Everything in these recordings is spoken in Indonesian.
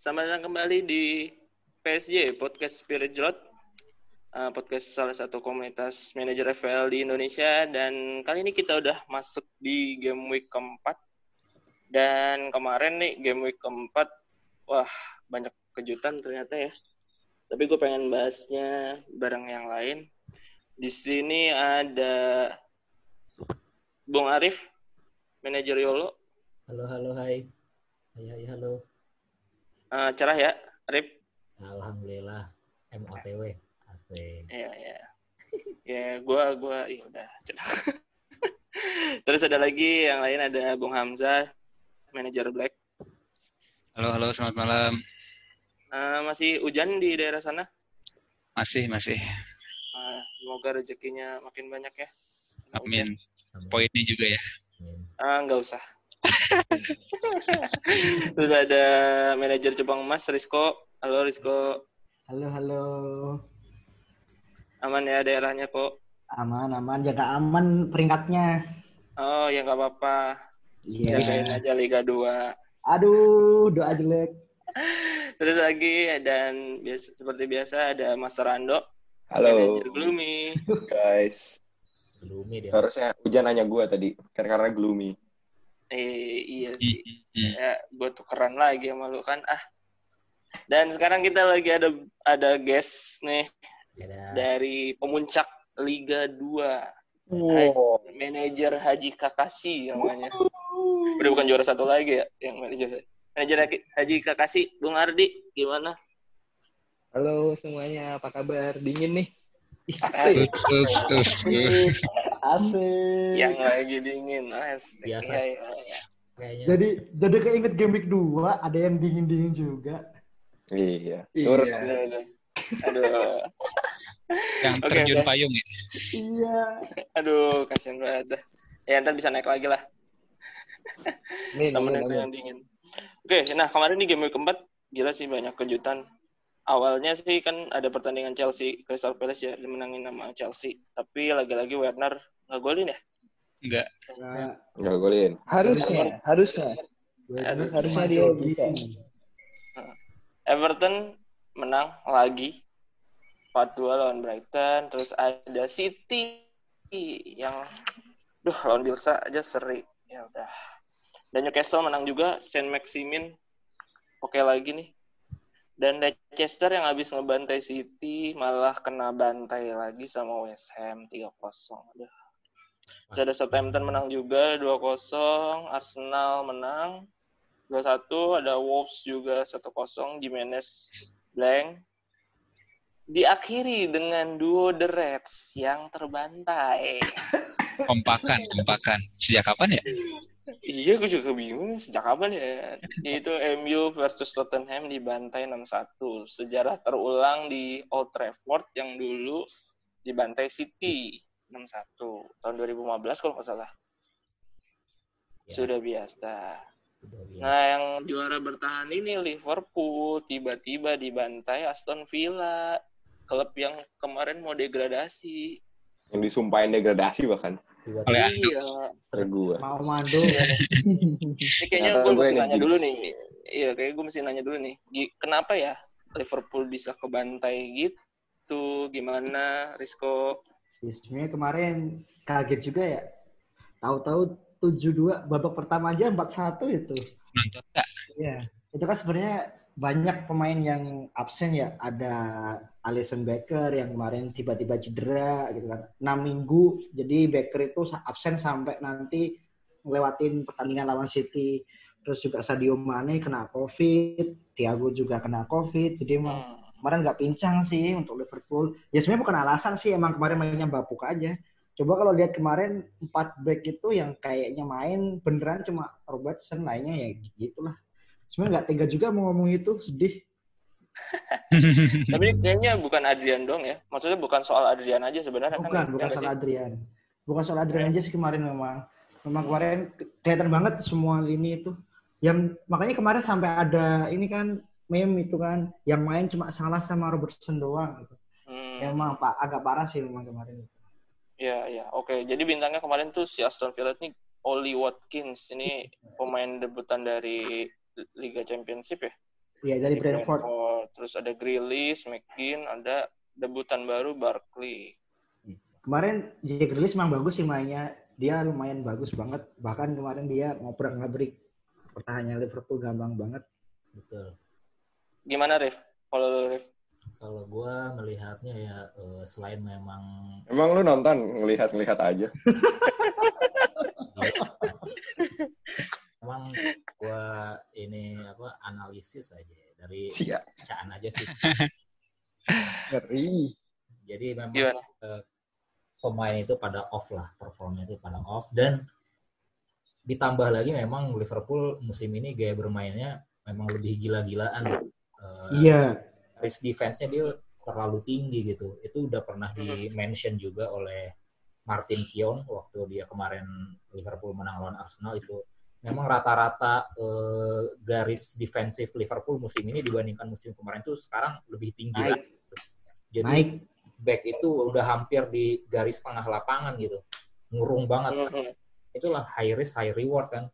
selamat datang kembali di PSJ Podcast Spirit Jrot, uh, podcast salah satu komunitas manajer FPL di Indonesia dan kali ini kita udah masuk di game week keempat dan kemarin nih game week keempat, wah banyak kejutan ternyata ya. Tapi gue pengen bahasnya bareng yang lain. Di sini ada Bung Arif, manajer Yolo. Halo, halo, hai. Hai, hai, halo. Uh, cerah ya, Arif? Alhamdulillah, MOTW. Asik. Iya, iya. Ya, gua gua iya udah cerah. Terus ada lagi yang lain ada Bung Hamzah, manajer Black. Halo, halo, selamat malam. Uh, masih hujan di daerah sana? Masih, masih. Uh, semoga rezekinya makin banyak ya. Amin. Poinnya juga ya. Amin. Ah, nggak usah. Terus ada manajer Jepang Emas, Rizko. Halo Rizko, Halo, halo. aman ya daerahnya kok? Aman, aman. Jaga aman peringkatnya. Oh ya nggak apa-apa. Iya. Jagain aja Liga 2. Aduh, doa jelek. Terus lagi dan biasa, seperti biasa ada Mas Rando, Halo manajer Gloomy. guys. Gloomy dia. Harusnya hujan nanya gue tadi, kan karena gloomy. Eh, iya sih. Hmm. Ya, gue tuh keren lagi sama lu kan. Ah. Dan sekarang kita lagi ada ada guest nih Ada dari pemuncak Liga 2. Wow. Manajer Haji Kakasi namanya. Udah bukan juara satu lagi ya yang manajer. Manajer Haji- Kakasi, Bung Ardi, gimana? Halo semuanya, apa kabar? Dingin nih. Ih, Asik. Asik. Yang lagi dingin. Asik. Biasa. Iya, iya, iya. kayaknya. Jadi jadi keinget game week 2, ada yang dingin-dingin juga. Iya. Iya. Aduh, aduh. Yang terjun oke. payung ya. Iya. Aduh, kasihan banget dah. Ya, ntar bisa naik lagi lah. Tuh amin. yang dingin. Oke, nah kemarin di game week keempat, gila sih banyak kejutan. Awalnya sih kan ada pertandingan Chelsea, Crystal Palace ya, dimenangin sama Chelsea. Tapi lagi-lagi Werner nggak golin ya? Enggak. Nah, Enggak golin. Harusnya, harusnya. Harus- harusnya dia bisa. Everton menang lagi 4-2 lawan Brighton. Terus ada City yang duh lawan Bilsa aja seri. Ya udah. Dan Newcastle menang juga, Saint Maximin oke lagi nih. Dan Leicester yang habis ngebantai City malah kena bantai lagi sama West Ham 3-0. Aduh. Terus ada Southampton menang juga 2-0, Arsenal menang 2-1, ada Wolves juga 1-0, Jimenez blank. Diakhiri dengan duo The Reds yang terbantai. Kompakan, kompakan. Sejak kapan ya? Iya, gue juga bingung sejak kapan ya. Itu MU versus Tottenham dibantai 6-1. Sejarah terulang di Old Trafford yang dulu dibantai City 6-1. Tahun 2015 kalau nggak salah. Ya, Sudah biasa. sudah biasa. Nah, yang juara bertahan ini Liverpool tiba-tiba dibantai Aston Villa, klub yang kemarin mau degradasi. Yang disumpahin degradasi bahkan. Oleh Ando. Iya. Gue. mau mando. Ini kayaknya gue gue mesti yang nanya dulu nih. Iya, kayak gue mesti nanya dulu nih. Kenapa ya Liverpool bisa kebantai gitu? Gimana, Risco? Ya, Sebenarnya kemarin kaget juga ya. Tahu-tahu 7-2 babak pertama aja 4-1 itu. Iya. Itu kan sebenarnya banyak pemain yang absen ya. Ada Alisson Becker yang kemarin tiba-tiba cedera gitu kan. 6 minggu. Jadi Becker itu absen sampai nanti ngelewatin pertandingan lawan City. Terus juga Sadio Mane kena COVID, Thiago juga kena COVID. Jadi Hmm. kemarin nggak pincang sih untuk Liverpool. Ya sebenarnya bukan alasan sih, emang kemarin mainnya bapuk aja. Coba kalau lihat kemarin empat back itu yang kayaknya main beneran cuma Robertson lainnya ya gitulah. Sebenarnya nggak tega juga mau ngomong itu, sedih. Tapi kayaknya bukan Adrian dong ya. Maksudnya bukan soal Adrian aja sebenarnya kan. Bukan, ya bukan nggak soal sih? Adrian. Bukan soal Adrian aja sih kemarin memang. Memang kemarin kelihatan banget semua lini itu. Yang makanya kemarin sampai ada ini kan meme itu kan yang main cuma salah sama Robertson doang gitu. Hmm. Emang pak agak parah sih memang kemarin. Iya, iya. Oke, jadi bintangnya kemarin tuh si Aston Villa ini Oli Watkins. Ini pemain debutan dari Liga Championship ya. Iya dari Brentford. Terus ada Grealish, McGinn, ada debutan baru Barkley. Kemarin Jack Grealish memang bagus sih mainnya. Dia lumayan bagus banget. Bahkan kemarin dia ngoprek ngabrik pertahanannya Liverpool gampang banget. Betul. Gimana Rif? Kalau lu, Rif? Kalau gua melihatnya ya eh, selain memang Emang lu nonton ngelihat-ngelihat aja. memang gua ini apa analisis aja ya, dari bacaan aja sih. Ngeri. Jadi memang Gimana? eh, pemain itu pada off lah, performnya itu pada off dan ditambah lagi memang Liverpool musim ini gaya bermainnya memang lebih gila-gilaan. Eh, Iya. risk defense-nya dia terlalu tinggi gitu. Itu udah pernah di-mention juga oleh Martin Keown waktu dia kemarin Liverpool menang lawan Arsenal itu memang rata-rata eh, garis defensif Liverpool musim ini dibandingkan musim kemarin tuh sekarang lebih tinggi Naik. lah. Jadi Naik. back itu udah hampir di garis tengah lapangan gitu. Ngurung banget. Mhm. Itulah high risk high reward kan.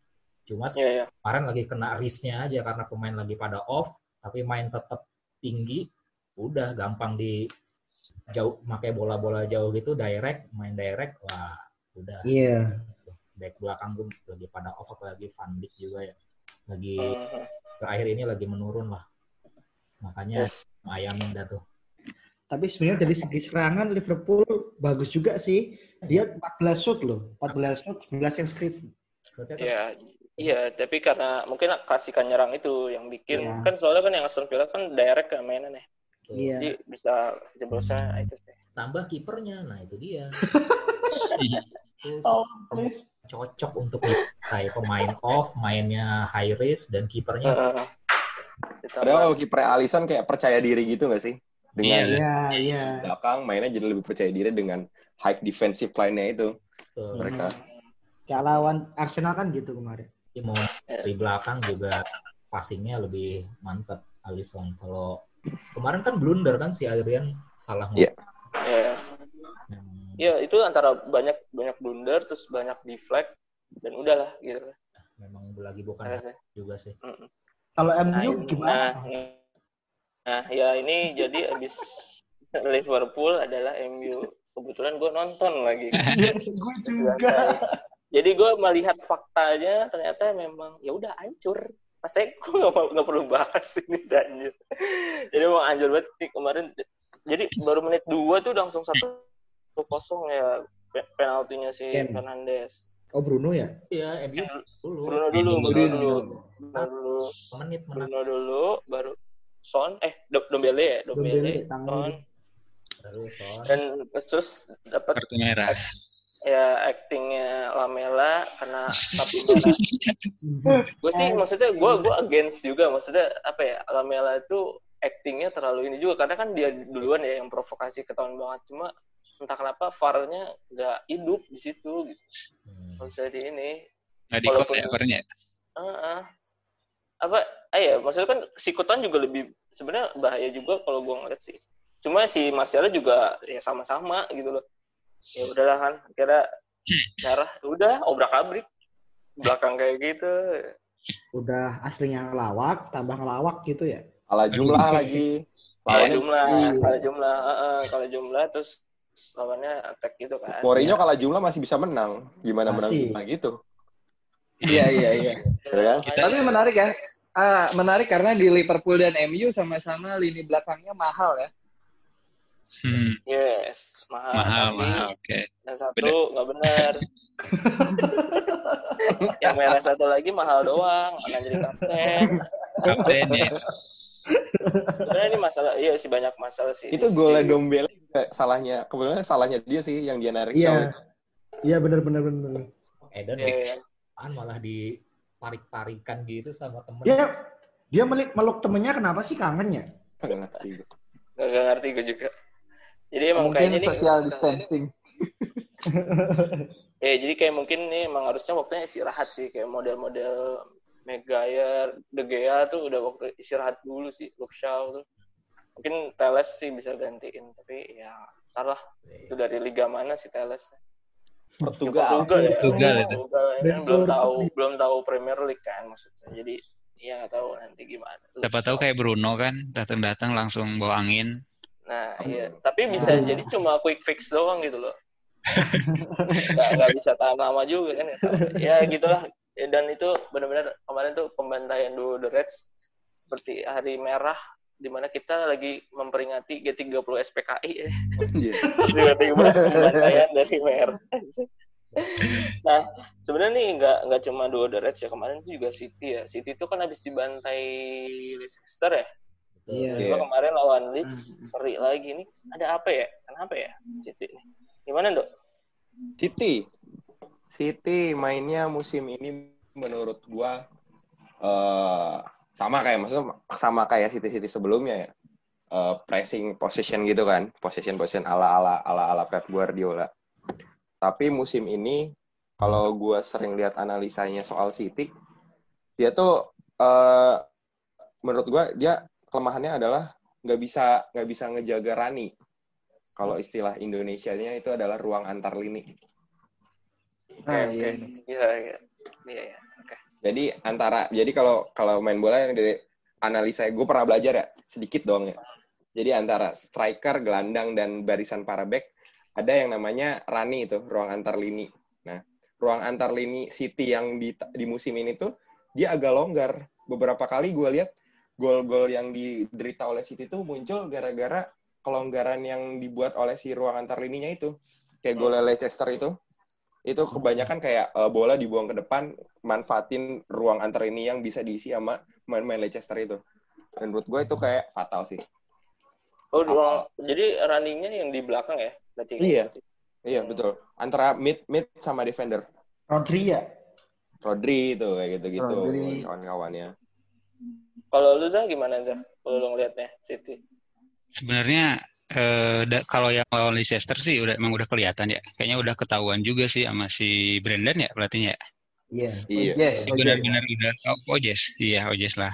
Cuma Iya, iya. kemarin lagi kena risknya aja karena pemain lagi pada off tapi main tetap tinggi udah gampang di jauh pakai bola-bola jauh gitu direct main direct wah udah Iya. Back belakang tuh lagi pada off apalagi Van Dijk juga ya lagi Mhm. terakhir ini lagi menurun lah makanya Yes. ayamin dah tuh Tapi sebenarnya dari segi serangan Liverpool bagus juga sih. Dia 14 shoot loh. 14 shoot, 11 yang screen. Iya, iya, tapi karena mungkin kasihkan nyerang itu yang bikin Iya. kan soalnya kan yang Aston Villa kan direct kan mainan ya. tuh. Iya. Jadi bisa jeblosnya itu sih. tambah kipernya nah itu dia Oh, cocok untuk kayak pemain off mainnya high risk dan kipernya Heeh. Ditambah- Padahal kalau kiper Alisson kayak percaya diri gitu nggak sih? Dengan Iya, iya. belakang mainnya jadi lebih percaya diri dengan high defensive line-nya itu. tuh, Mereka. Kayak lawan Arsenal kan gitu kemarin. Jadi mau dari belakang juga passingnya lebih mantap Alisson. Kalau kemarin kan blunder kan si Adrian salah Iya. Iya. Iya, itu antara banyak banyak blunder terus banyak deflect dan udahlah gitu. memang lagi bukan Karena saya- juga sih. Kalau Nah, MU ini- gimana? Nah, nah, ya ini jadi abis Liverpool adalah MU. Kebetulan gue nonton lagi. gue juga. Jadi gue melihat faktanya ternyata memang ya udah hancur. Pas saya gue nggak mau- nggak perlu bahas ini hancur. Jadi mau hancur banget kemarin. Jadi baru menit dua tuh langsung satu kosong ya pe- penaltinya si Ken. Fernandes. Oh Bruno ya? Iya, MU dulu Bruno dulu, Bruno dulu, Bruno dulu, menit menang Bruno dulu, baru Son, eh Do- Dombele ya, Dombele, Son, terus Son. dan terus dapat Kartu merah. ya actingnya Lamela karena satu merah. gue sih maksudnya gue gue against juga maksudnya apa ya Lamela itu actingnya terlalu ini juga karena kan dia duluan ya yang provokasi ketahuan banget cuma entah kenapa VAR-nya nggak hidup di situ gitu. Hmm. Nggak bisa di ini Nggak di Walaupun- ya, covernya. Heeh. apa ah ya maksudnya kan sikutan juga lebih sebenarnya bahaya juga kalau gue ngeliat sih cuma si Martial juga ya sama-sama gitu loh ya udahlah kan kira darah udah obrak abrik belakang kayak gitu Udah aslinya ngelawak, tambah ngelawak gitu ya? Kalah jumlah lagi. kalau jumlah iya. kalau jumlah heeh, kalau jumlah terus lawannya attack gitu kan Mourinho kalah jumlah masih bisa menang. Gimana menang Masih. jumlah gitu? Iya, iya, iya. Ya kan? Kita- Tapi menarik ya. Ah, menarik karena di Liverpool dan MU sama-sama lini belakangnya mahal ya. Hmm, yes mahal mahal, tapi mahal. Oke. yang satu nggak benar yang merah satu lagi mahal doang mana jadi kapten Kapten ya. Sebenarnya ini masalah iya sih banyak masalah sih Itu Di golnya Dombele juga salahnya. Kebetulan salahnya dia sih yang dia narik Iya. Itu. Iya bener bener bener. Eden Iya, iya. kan malah ditarik-tarikan gitu sama temen. Dia dia meluk, meluk temennya kenapa sih kangen ya? Nggak ngerti. nggak nggak ngerti gue juga jadi emang Mungkin kayaknya ini social distancing. ya jadi kayak mungkin nih emang harusnya waktunya istirahat sih kayak model-model Maguire, De Gea tuh udah waktu istirahat dulu sih, Luke Shaw tuh. Mungkin Teles sih bisa gantiin, tapi ya ntar lah. Itu dari liga mana sih Teles? Portugal. Portugal ya. Portugal itu. Portugal ya kan belum tahu belum tahu Premier League kan maksudnya. Jadi ya nggak tahu nanti gimana. Siapa tahu kayak Bruno kan, datang-datang langsung bawa angin. Nah, iya. Tapi bisa jadi cuma quick fix doang gitu loh. nggak nggak bisa tahan lama juga kan. Ya gitulah. Ya, Dan itu benar-benar kemarin tuh pembantaian dulu The Reds seperti hari merah di mana kita lagi memperingati G30 SPKI ya. Iya. Tiba-tiba pembantaian dari merah. Nah, sebenarnya nih nggak nggak cuma dua The Reds ya kemarin itu juga City ya. City itu kan habis dibantai Leicester ya. Iya. Iya. Cuma kemarin lawan Leeds Hmm. seri lagi nih. Ada apa ya? Kenapa ya City nih? Gimana dok? City. City mainnya musim ini menurut gua eh sama kayak maksudnya sama kayak City-City sebelumnya ya. Eh, pressing possession gitu kan, possession possession ala ala ala ala Pep Guardiola. Tapi musim ini kalau gua sering lihat analisanya soal City, dia tuh eh menurut gua dia kelemahannya adalah nggak bisa nggak bisa ngejaga Rani. Kalau istilah Indonesianya itu adalah ruang antar lini. Oke, iya. oke. Iya, iya. Iya, iya. Oke. Jadi antara jadi kalau kalau main bola yang dari analisa gue pernah belajar ya sedikit doang ya. Jadi antara striker, gelandang dan barisan para back ada yang namanya rani itu ruang antar lini. Nah, ruang antar lini City yang di di musim ini tuh dia agak longgar. Beberapa kali gue lihat gol-gol yang diderita oleh City tuh muncul gara-gara kelonggaran yang dibuat oleh si ruang antar lininya itu. Kayak gol Leicester itu itu kebanyakan kayak eh, bola dibuang ke depan manfaatin ruang antar ini yang bisa diisi sama main-main Leicester itu dan menurut gue itu kayak fatal sih Oh, ruang, jadi runningnya yang di belakang ya? Berarti Iya. iya betul antara mid mid sama defender Rodri ya? Rodri itu kayak gitu-gitu kawan-kawannya Kalau lu Zah gimana Zah? Kalau lu ngeliatnya City. Sebenarnya eh, da- kalau yang lawan Leicester sih udah emang udah kelihatan ya. Kayaknya udah ketahuan juga sih sama si Brendan ya pelatihnya ya. Iya. iya benar-benar udah oh, Ojes, iya Ojes lah.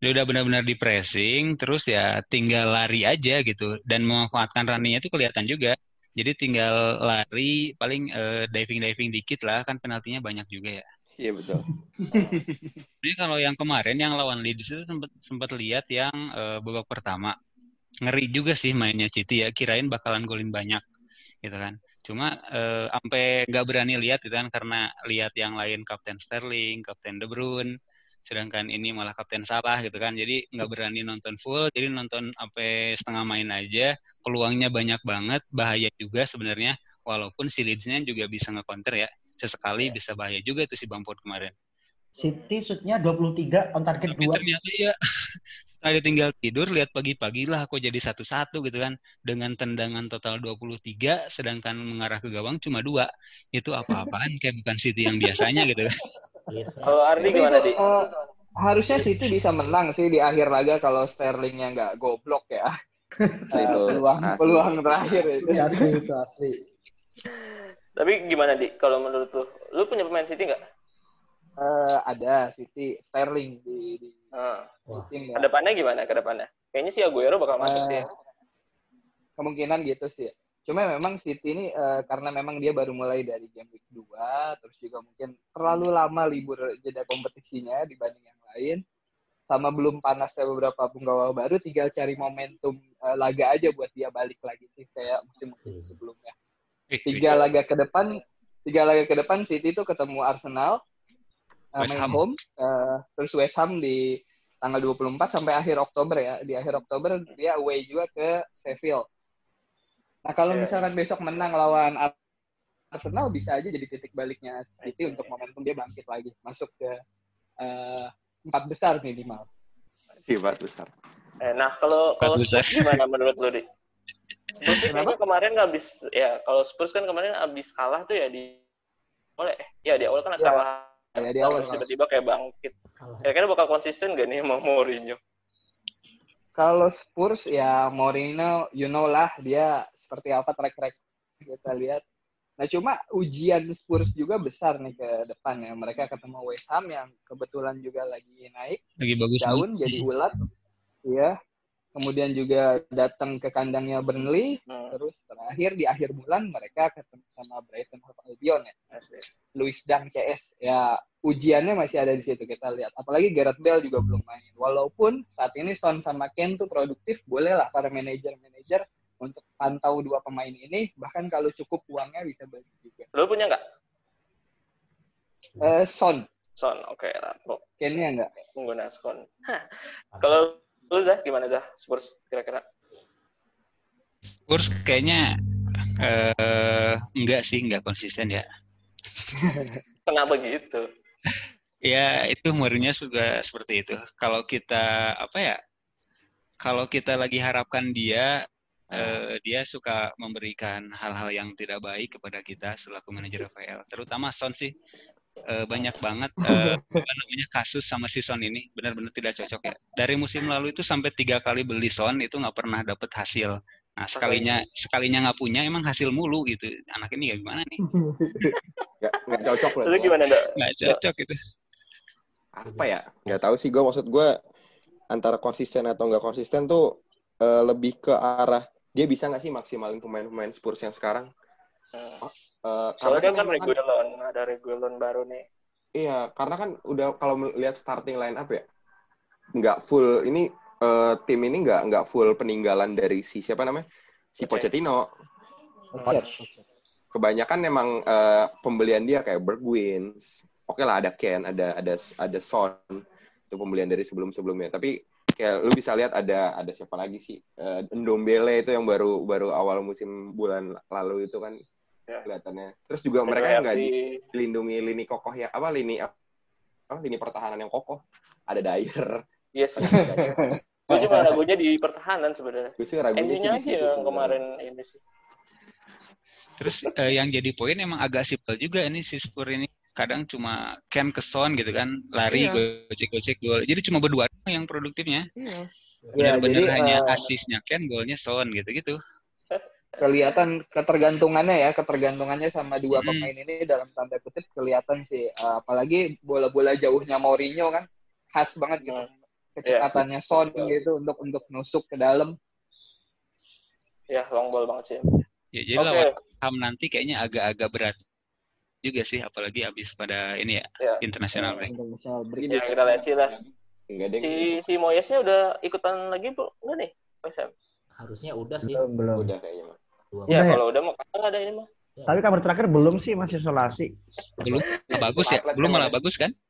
Dia udah benar-benar di pressing, terus ya tinggal lari aja gitu dan memanfaatkan running itu kelihatan juga. Jadi tinggal lari, paling eh, diving-diving dikit lah, kan penaltinya banyak juga ya. iya betul Jadi kalau yang kemarin yang lawan Leeds itu sempat sempat lihat yang eh, babak pertama ngeri juga sih mainnya City ya. Kirain bakalan golin banyak gitu kan. Cuma eh, sampai nggak berani lihat gitu kan karena lihat yang lain Kapten Sterling, Kapten De Bruyne, sedangkan ini malah Kapten Salah gitu kan. Jadi nggak berani nonton full. Jadi nonton sampai setengah main aja. Peluangnya banyak banget, bahaya juga sebenarnya. Walaupun si Leeds-nya juga bisa nge-counter ya. Sesekali bisa bahaya juga tuh si Bamford kemarin. City shootnya 23 on target Tapi 2. ternyata ya setelah dia tinggal tidur lihat pagi-pagi lah kok jadi satu-satu gitu kan dengan tendangan total 23 sedangkan mengarah ke gawang cuma dua itu apa-apaan kayak bukan City yang biasanya gitu kan Kalau Ardi gimana di? eh, harusnya City bisa menang sih di akhir laga kalau Sterlingnya nggak goblok ya. Eh, itu peluang asli. peluang terakhir itu. Iya, asli itu asli. Tapi gimana di? Kalau menurut lu, lu punya pemain City nggak? Eh, ada City Sterling di, di Nah, Wah. ya. ke depannya gimana? Ke depannya? Kayaknya si Aguero bakal masuk Eh, sih. ya. kemungkinan gitu sih. Cuma memang City ini eh, karena memang dia baru mulai dari game week 2, terus juga mungkin terlalu lama libur jeda kompetisinya dibanding yang lain. Sama belum panasnya beberapa penggawa baru, tinggal cari momentum eh, laga aja buat dia balik lagi sih kayak musim-musim sebelumnya. Tiga laga ke depan, tiga laga ke depan City itu ketemu Arsenal, eh, West main Ham. home, eh, terus West Ham di tanggal 24 sampai akhir Oktober ya. Di akhir Oktober dia away juga ke Sheffield. Nah, kalau Iya. misalkan besok menang lawan Ar- Arsenal bisa aja jadi titik baliknya City untuk momentum dia bangkit lagi, masuk ke eh, empat besar minimal. hebat besar Eh, nah, kalau kalau Empat gimana menurut lu di? Spurs kayaknya kemarin nggak habis ya. Kalau Spurs kan kemarin habis kalah tuh ya di oleh ya di awal kan Ya, kalah. Ya, di awal. Tiba-tiba kayak bangkit. Kalah. Kira-kira bakal konsisten gak nih sama Mourinho? Kalau Spurs ya Mourinho, you know lah dia seperti apa track record kita lihat. Nah cuma ujian Spurs juga besar nih ke depan ya. Mereka ketemu West Ham yang kebetulan juga lagi naik lagi bagus daun jadi ulat, ya. Kemudian juga datang ke kandangnya Burnley. Hmm, Terus terakhir di akhir bulan mereka ketemu sama Brighton Hove Albion ya. asli. Luis Dunk CS ya ujiannya masih ada di situ kita lihat. Apalagi Gareth Bale juga belum main. Walaupun saat ini Son sama Ken tuh produktif, bolehlah para manajer-manajer untuk pantau dua pemain ini. Bahkan kalau cukup uangnya bisa bagi juga. Lu punya nggak? Eh, Son, Son, oke lah. Oh, Kennya enggak. pengguna Son. Hah. Kalau lu Zah, gimana Zah? Spurs kira-kira? Spurs kayaknya eh enggak sih, enggak konsisten ya. Kenapa gitu? Ya, itu Mourinho juga seperti itu. Kalau kita apa ya? Kalau kita lagi harapkan dia eh, dia suka memberikan hal-hal yang tidak baik kepada kita selaku manajer FPL. Terutama Son sih eh, banyak banget eh, apa namanya kasus sama si Son ini benar-benar tidak cocok ya. Dari musim lalu itu sampai tiga kali beli Son itu nggak pernah dapet hasil. Nah sekalinya sekalinya nggak punya emang hasil mulu gitu. Anak ini ya gimana nih? Nggak, cocok lah. Lu gimana, Dok? Nggak cocok gitu. Apa ya? Nggak tahu sih gue maksud gue antara konsisten atau nggak konsisten tuh eh, lebih ke arah dia bisa nggak sih maksimalin pemain-pemain Spurs yang sekarang? Eh, Soalnya kan memang Regulon, ada Regulon baru nih. Iya, karena kan udah kalau melihat starting line up ya, nggak full ini eh, tim ini nggak nggak full peninggalan dari si siapa namanya si. Pochettino. Iya. Kebanyakan emang eh, pembelian dia kayak Bergwijn. Oke lah ada Ken, ada ada ada Son itu pembelian dari sebelum-sebelumnya. Tapi kayak lu bisa lihat ada ada siapa lagi sih Eh, Ndombele itu yang baru baru awal musim bulan lalu itu kan Ya. kelihatannya. Terus juga mereka nggak di- dilindungi lini kokoh ya apa lini apa lini pertahanan yang kokoh ada Dyer Yes. Gue cuma ragunya di pertahanan sebenarnya. gue sih ragunya sih aja yang kemarin ini sih. Terus eh, yang jadi poin emang agak simpel juga ini si Spurs ini. Kadang cuma Ken ke Son gitu kan, lari Iya. gocek-gocek gol. Jadi cuma berdua yang produktifnya. Ya, Benar-benar jadi hanya eh, asisnya Ken, golnya Son gitu-gitu. Kelihatan ketergantungannya ya, ketergantungannya sama dua Hmm. pemain ini dalam tanda kutip kelihatan sih. Eh, apalagi bola-bola jauhnya Mourinho kan khas banget gitu. Hmm. Kecepatannya Son gitu untuk untuk nusuk ke dalam. Ya, long ball banget sih. Ya, jadi Oke. lawan Ham nanti kayaknya agak-agak berat juga sih, apalagi habis pada ini ya, Ya. internasional break. Break. Ini Ya, kita lihat sih lah. Si si Moyesnya udah ikutan lagi bu enggak nih? Ham? Harusnya udah sih. Belum, belum. Udah kayaknya mah. Dua Ya, ya? kalau udah mau kalah ada ini mah. Tapi kabar terakhir belum sih masih isolasi. Belum bagus ya, belum malah ya? bagus kan?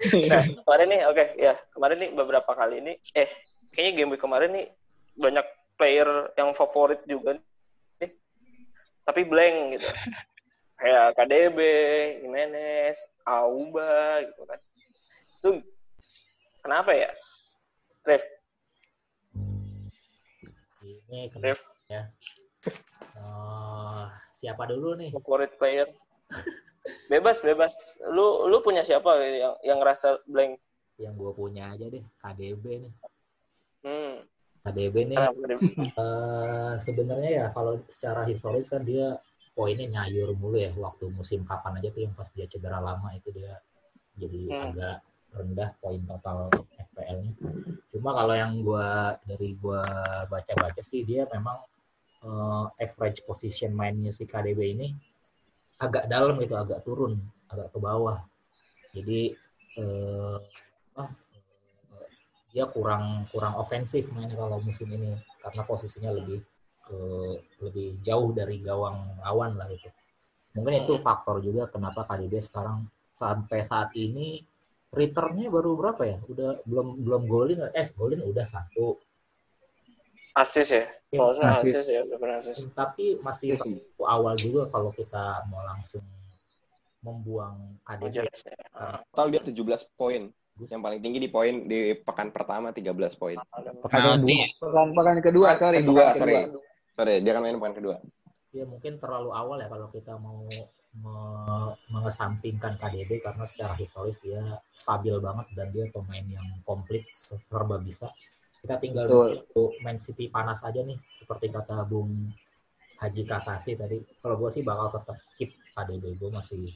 Nah, kemarin nih, oke, ya. Kemarin nih beberapa kali ini, eh, kayaknya game week kemarin nih banyak player yang favorit juga nih. Tapi blank gitu. Kayak KDB, Jimenez, Auba gitu kan. Itu kenapa ya? Rev, Ini kenapa ya? Oh, siapa dulu nih? favorit player. Bebas, bebas. Lu lu punya siapa yang yang ngerasa blank? Yang gue punya aja deh, KDB nih. Hmm, KDB nih eh, sebenarnya ya kalau secara historis kan dia poinnya nyayur mulu ya waktu musim kapan aja tuh yang pas dia cedera lama itu dia jadi Hmm. agak rendah poin total FPL-nya. Cuma kalau yang gua dari gua baca-baca sih dia memang eh, average position mainnya si KDB ini agak dalam gitu, agak turun, agak ke bawah. Jadi eh, apa, eh, dia kurang kurang ofensif main kalau musim ini karena posisinya lebih ke lebih jauh dari gawang lawan lah itu. Mungkin itu Hmm. faktor juga kenapa KDB sekarang sampai saat ini returnnya baru berapa ya? Udah belum belum golin eh golin udah satu. Asis ya? Ya, Kalau saya asis. asis ya, udah pernah asis. tapi masih Iya awal juga kalau kita mau langsung membuang Oh, KDB jelas ya. Ah, Total dia 17 poin. Yang paling tinggi di poin di pekan pertama 13 poin. ada- Pekan Nah, kedua. Pekan pekan kedua, Ah, sorry. kedua, pekan sorry. Sorry, dia kan main pekan kedua. ya mungkin terlalu awal ya kalau kita mau mengesampingkan KDB karena secara historis dia stabil banget dan dia pemain yang komplit serba bisa. Kita tinggal nunggu Man City panas aja nih seperti kata Bung Haji Kakasi tadi. Kalau gue sih bakal tetap keep KDB gue masih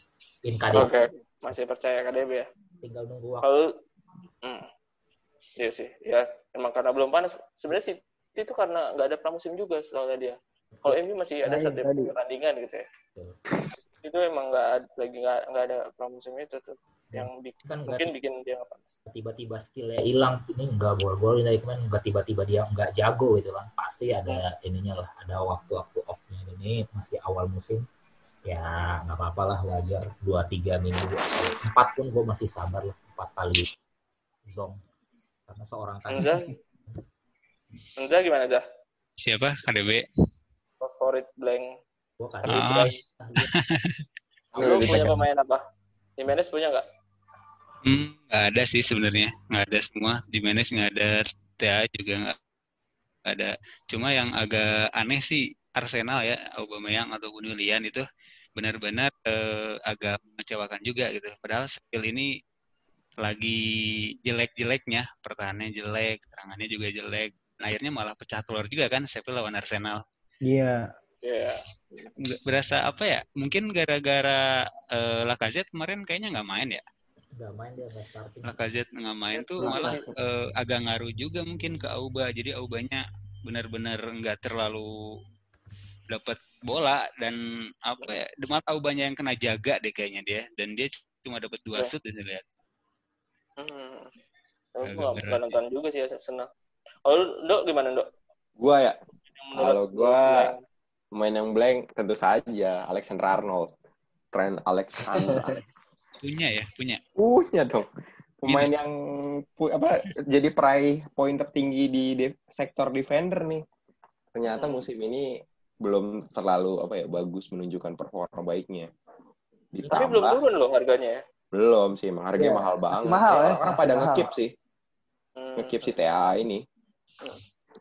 in KDB. Oke, masih percaya KDB ya? Tinggal nunggu waktu. Kalau, hmm, iya sih, ya emang karena belum panas. Sebenarnya sih itu karena nggak ada pramusim juga soalnya dia. Kalau MU masih ada satu pertandingan gitu ya. Betul. Itu emang nggak lagi nggak nggak ada pramusim itu tuh yang bik- kan mungkin bikin dia nggak panas. tiba-tiba skillnya hilang ini nggak gol-gol ini kemarin nggak tiba-tiba dia nggak jago gitu kan pasti ada ininya lah ada waktu-waktu off-nya ini masih awal musim ya nggak apa-apa lah wajar dua tiga minggu empat pun gue masih sabar lah empat kali zong karena seorang kan Enza, Enza gimana Zah? Siapa? KDB. Favorit blank. Gue kan Ah. Lu punya pemain apa? Jimenez punya nggak? Hmm, nggak ada sih sebenarnya. Nggak ada semua. Di Menes nggak ada. TA juga nggak ada. Cuma yang agak aneh sih Arsenal ya, Aubameyang ataupun Willian itu benar-benar eh, agak mengecewakan juga gitu. Padahal skill ini lagi jelek-jeleknya, pertahanannya jelek, serangannya juga jelek. Nah, akhirnya malah pecah telur juga kan Sheffield lawan Arsenal. Iya. Iya. Nggak- Berasa apa ya? Mungkin gara-gara eh, Lacazette kemarin kayaknya nggak main ya. nggak main dia nggak starting Lacazette nggak main tuh Betul. malah eh, agak ngaruh juga mungkin ke Auba. Jadi Aubanya benar-benar nggak terlalu dapat bola dan apa ya, di mata Aubanya yang kena jaga deh kayaknya dia dan dia cuma dapat dua Iya. shoot saya lihat. Hmm. Aku nggak nonton juga sih senang. Oh, Dok gimana Dok? Gua ya, Kalau gua blank? Pemain yang blank tentu saja Alexander Arnold. Trent Alexander. Punya ya, punya. Punya dong. Pemain yang pu- apa jadi peraih poin tertinggi di de- sektor defender nih. Ternyata Hmm. musim ini belum terlalu apa ya bagus menunjukkan performa baiknya. Tapi Ditambah belum turun loh harganya ya. belum sih, emang harganya Iya, mahal banget. mahal ya, Orang pada mahal. ngekip sih, Hmm. ngekip si TA ini.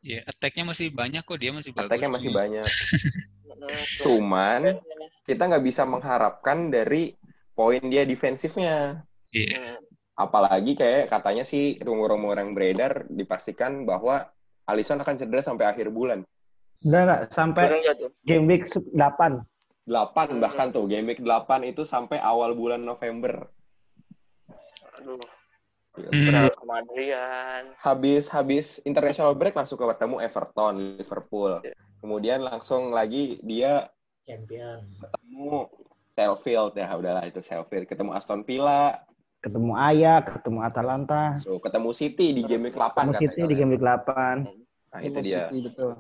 Ya, attack-nya masih banyak kok, dia masih bagus. Attack-nya masih banyak. Cuman kita nggak bisa mengharapkan dari poin dia defensifnya. Iya. Apalagi kayak katanya sih rumor-rumor yang beredar dipastikan bahwa Alisson akan cedera sampai akhir bulan. Enggak enggak sampai game week 8. 8 bahkan tuh game week 8 itu sampai awal bulan November. Aduh, Hmm. Habis habis international break langsung ketemu Everton, Liverpool. Iya. Kemudian langsung lagi dia champion ketemu Sheffield ya udahlah itu Sheffield, ketemu Aston Villa, Ketemu Ayak, ketemu Atalanta, tuh, ketemu City di game week 8 ketemu City di game week 8. Nah, itu dia. Betul.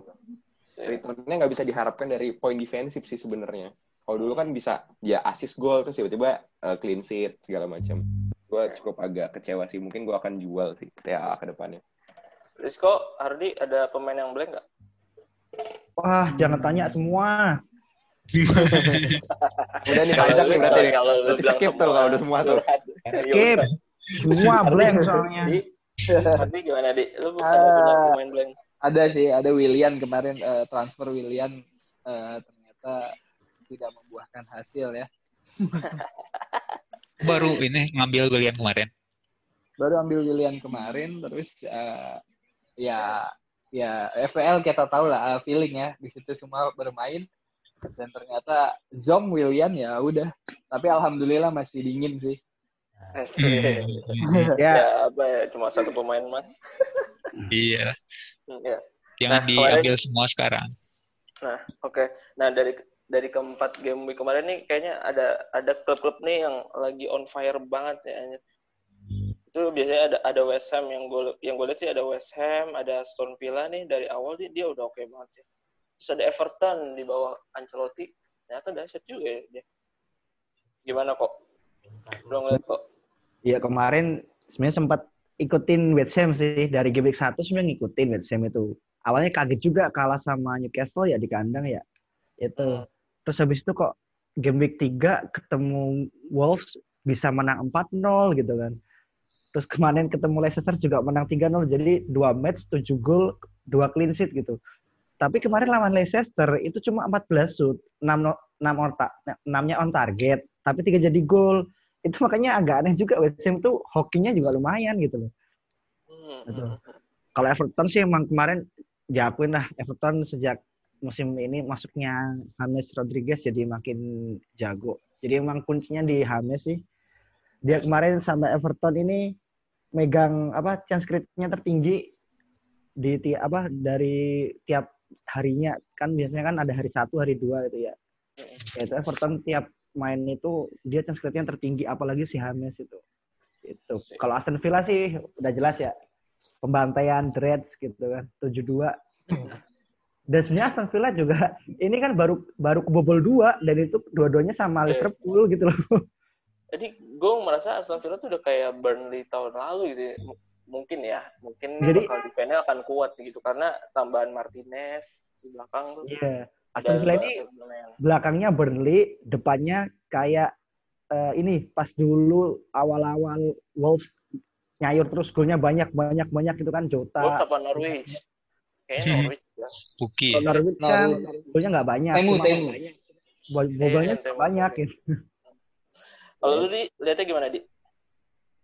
returnnya nggak bisa diharapkan dari poin defensif sih sebenarnya. Kalau dulu kan bisa dia assist gol terus tiba-tiba uh, clean sheet segala macam. Gue cukup agak kecewa sih. Mungkin gue akan jual sih TA ke depannya. Rizko, Hardi, ada pemain yang blank nggak? Wah, jangan tanya semua. Udah nih pajak nih berarti nih. Kalau lu skip tuh kalau udah semua tuh. Skip. Semua blank soalnya. Hardi gimana, Di? Lu ada Ah. punya pemain blank? Ada sih, ada William kemarin eh, transfer William eh, ternyata tidak membuahkan hasil ya. Baru ini ngambil yang kemarin. Baru ambil William kemarin terus eh, ya ya FPL kita tahu lah eh, feeling ya di situ semua bermain dan ternyata Zom William ya udah. Tapi alhamdulillah masih dingin sih. Hmm. Ya, Ya, apa ya, cuma satu pemain mah. Iya. Ya. Jangan Nah, diambil semua sekarang. Nah, oke. Nah, dari dari keempat game week kemarin nih kayaknya ada ada klub-klub nih yang lagi on fire banget ya. Itu biasanya ada ada West Ham yang gue yang gue lihat sih ada West Ham, ada Aston Villa nih dari awal dia, dia udah oke banget sih. Terus ada Everton di bawah Ancelotti. Ternyata dahsyat juga ya dia. Gimana kok? Belum ngeliat kok. ya kemarin sebenarnya sempat ikutin West Ham sih dari game week 1 sebenarnya ngikutin West Ham itu. Awalnya kaget juga kalah sama Newcastle ya di kandang ya. Itu. Terus habis itu kok game week 3 ketemu Wolves bisa menang 4-0 gitu kan. Terus kemarin ketemu Leicester juga menang 3-0 jadi 2 match 7 gol 2 clean sheet gitu. Tapi kemarin lawan Leicester itu cuma 14 shoot, 6 no- 6 on ta- 6-nya on target, tapi 3 jadi gol. Itu makanya agak aneh juga West Ham tuh hokinya juga lumayan gitu loh. Hmm, Betul. hmm, hmm. Kalau Everton sih emang kemarin diakuin lah Everton sejak musim ini masuknya James Rodriguez jadi makin jago. Jadi emang kuncinya di James sih. Dia kemarin sama Everton ini megang apa chance create-nya tertinggi di ti- apa dari tiap harinya kan biasanya kan ada hari satu hari dua itu ya. Yaitu Everton tiap main itu dia chance create tertinggi apalagi si James itu. Itu. Kalau Aston Villa sih udah jelas ya. Pembantaian Reds gitu kan. 7-2. Dan sebenarnya Aston Villa juga ini kan baru baru kebobol dua dan itu dua-duanya sama Iya. Liverpool gitu loh. Jadi gue merasa Aston Villa tuh udah kayak Burnley tahun lalu gitu. ya. M- Mungkin ya, mungkin Jadi- bakal defense-nya akan kuat gitu karena tambahan Martinez di belakang tuh. Iya. ada Aston Villa ini belakangnya Burnley, depannya kayak eh, ini pas dulu awal-awal Wolves nyayur terus golnya banyak banyak banyak gitu kan Wolves Jota. apa Norwich? Kayaknya. Norwich ya. Puki. Kalau Norwich kan golnya nggak banyak. Temu, temu. Bobolnya Iya, temu. banyak gitu. Kalau lu di lihatnya gimana di?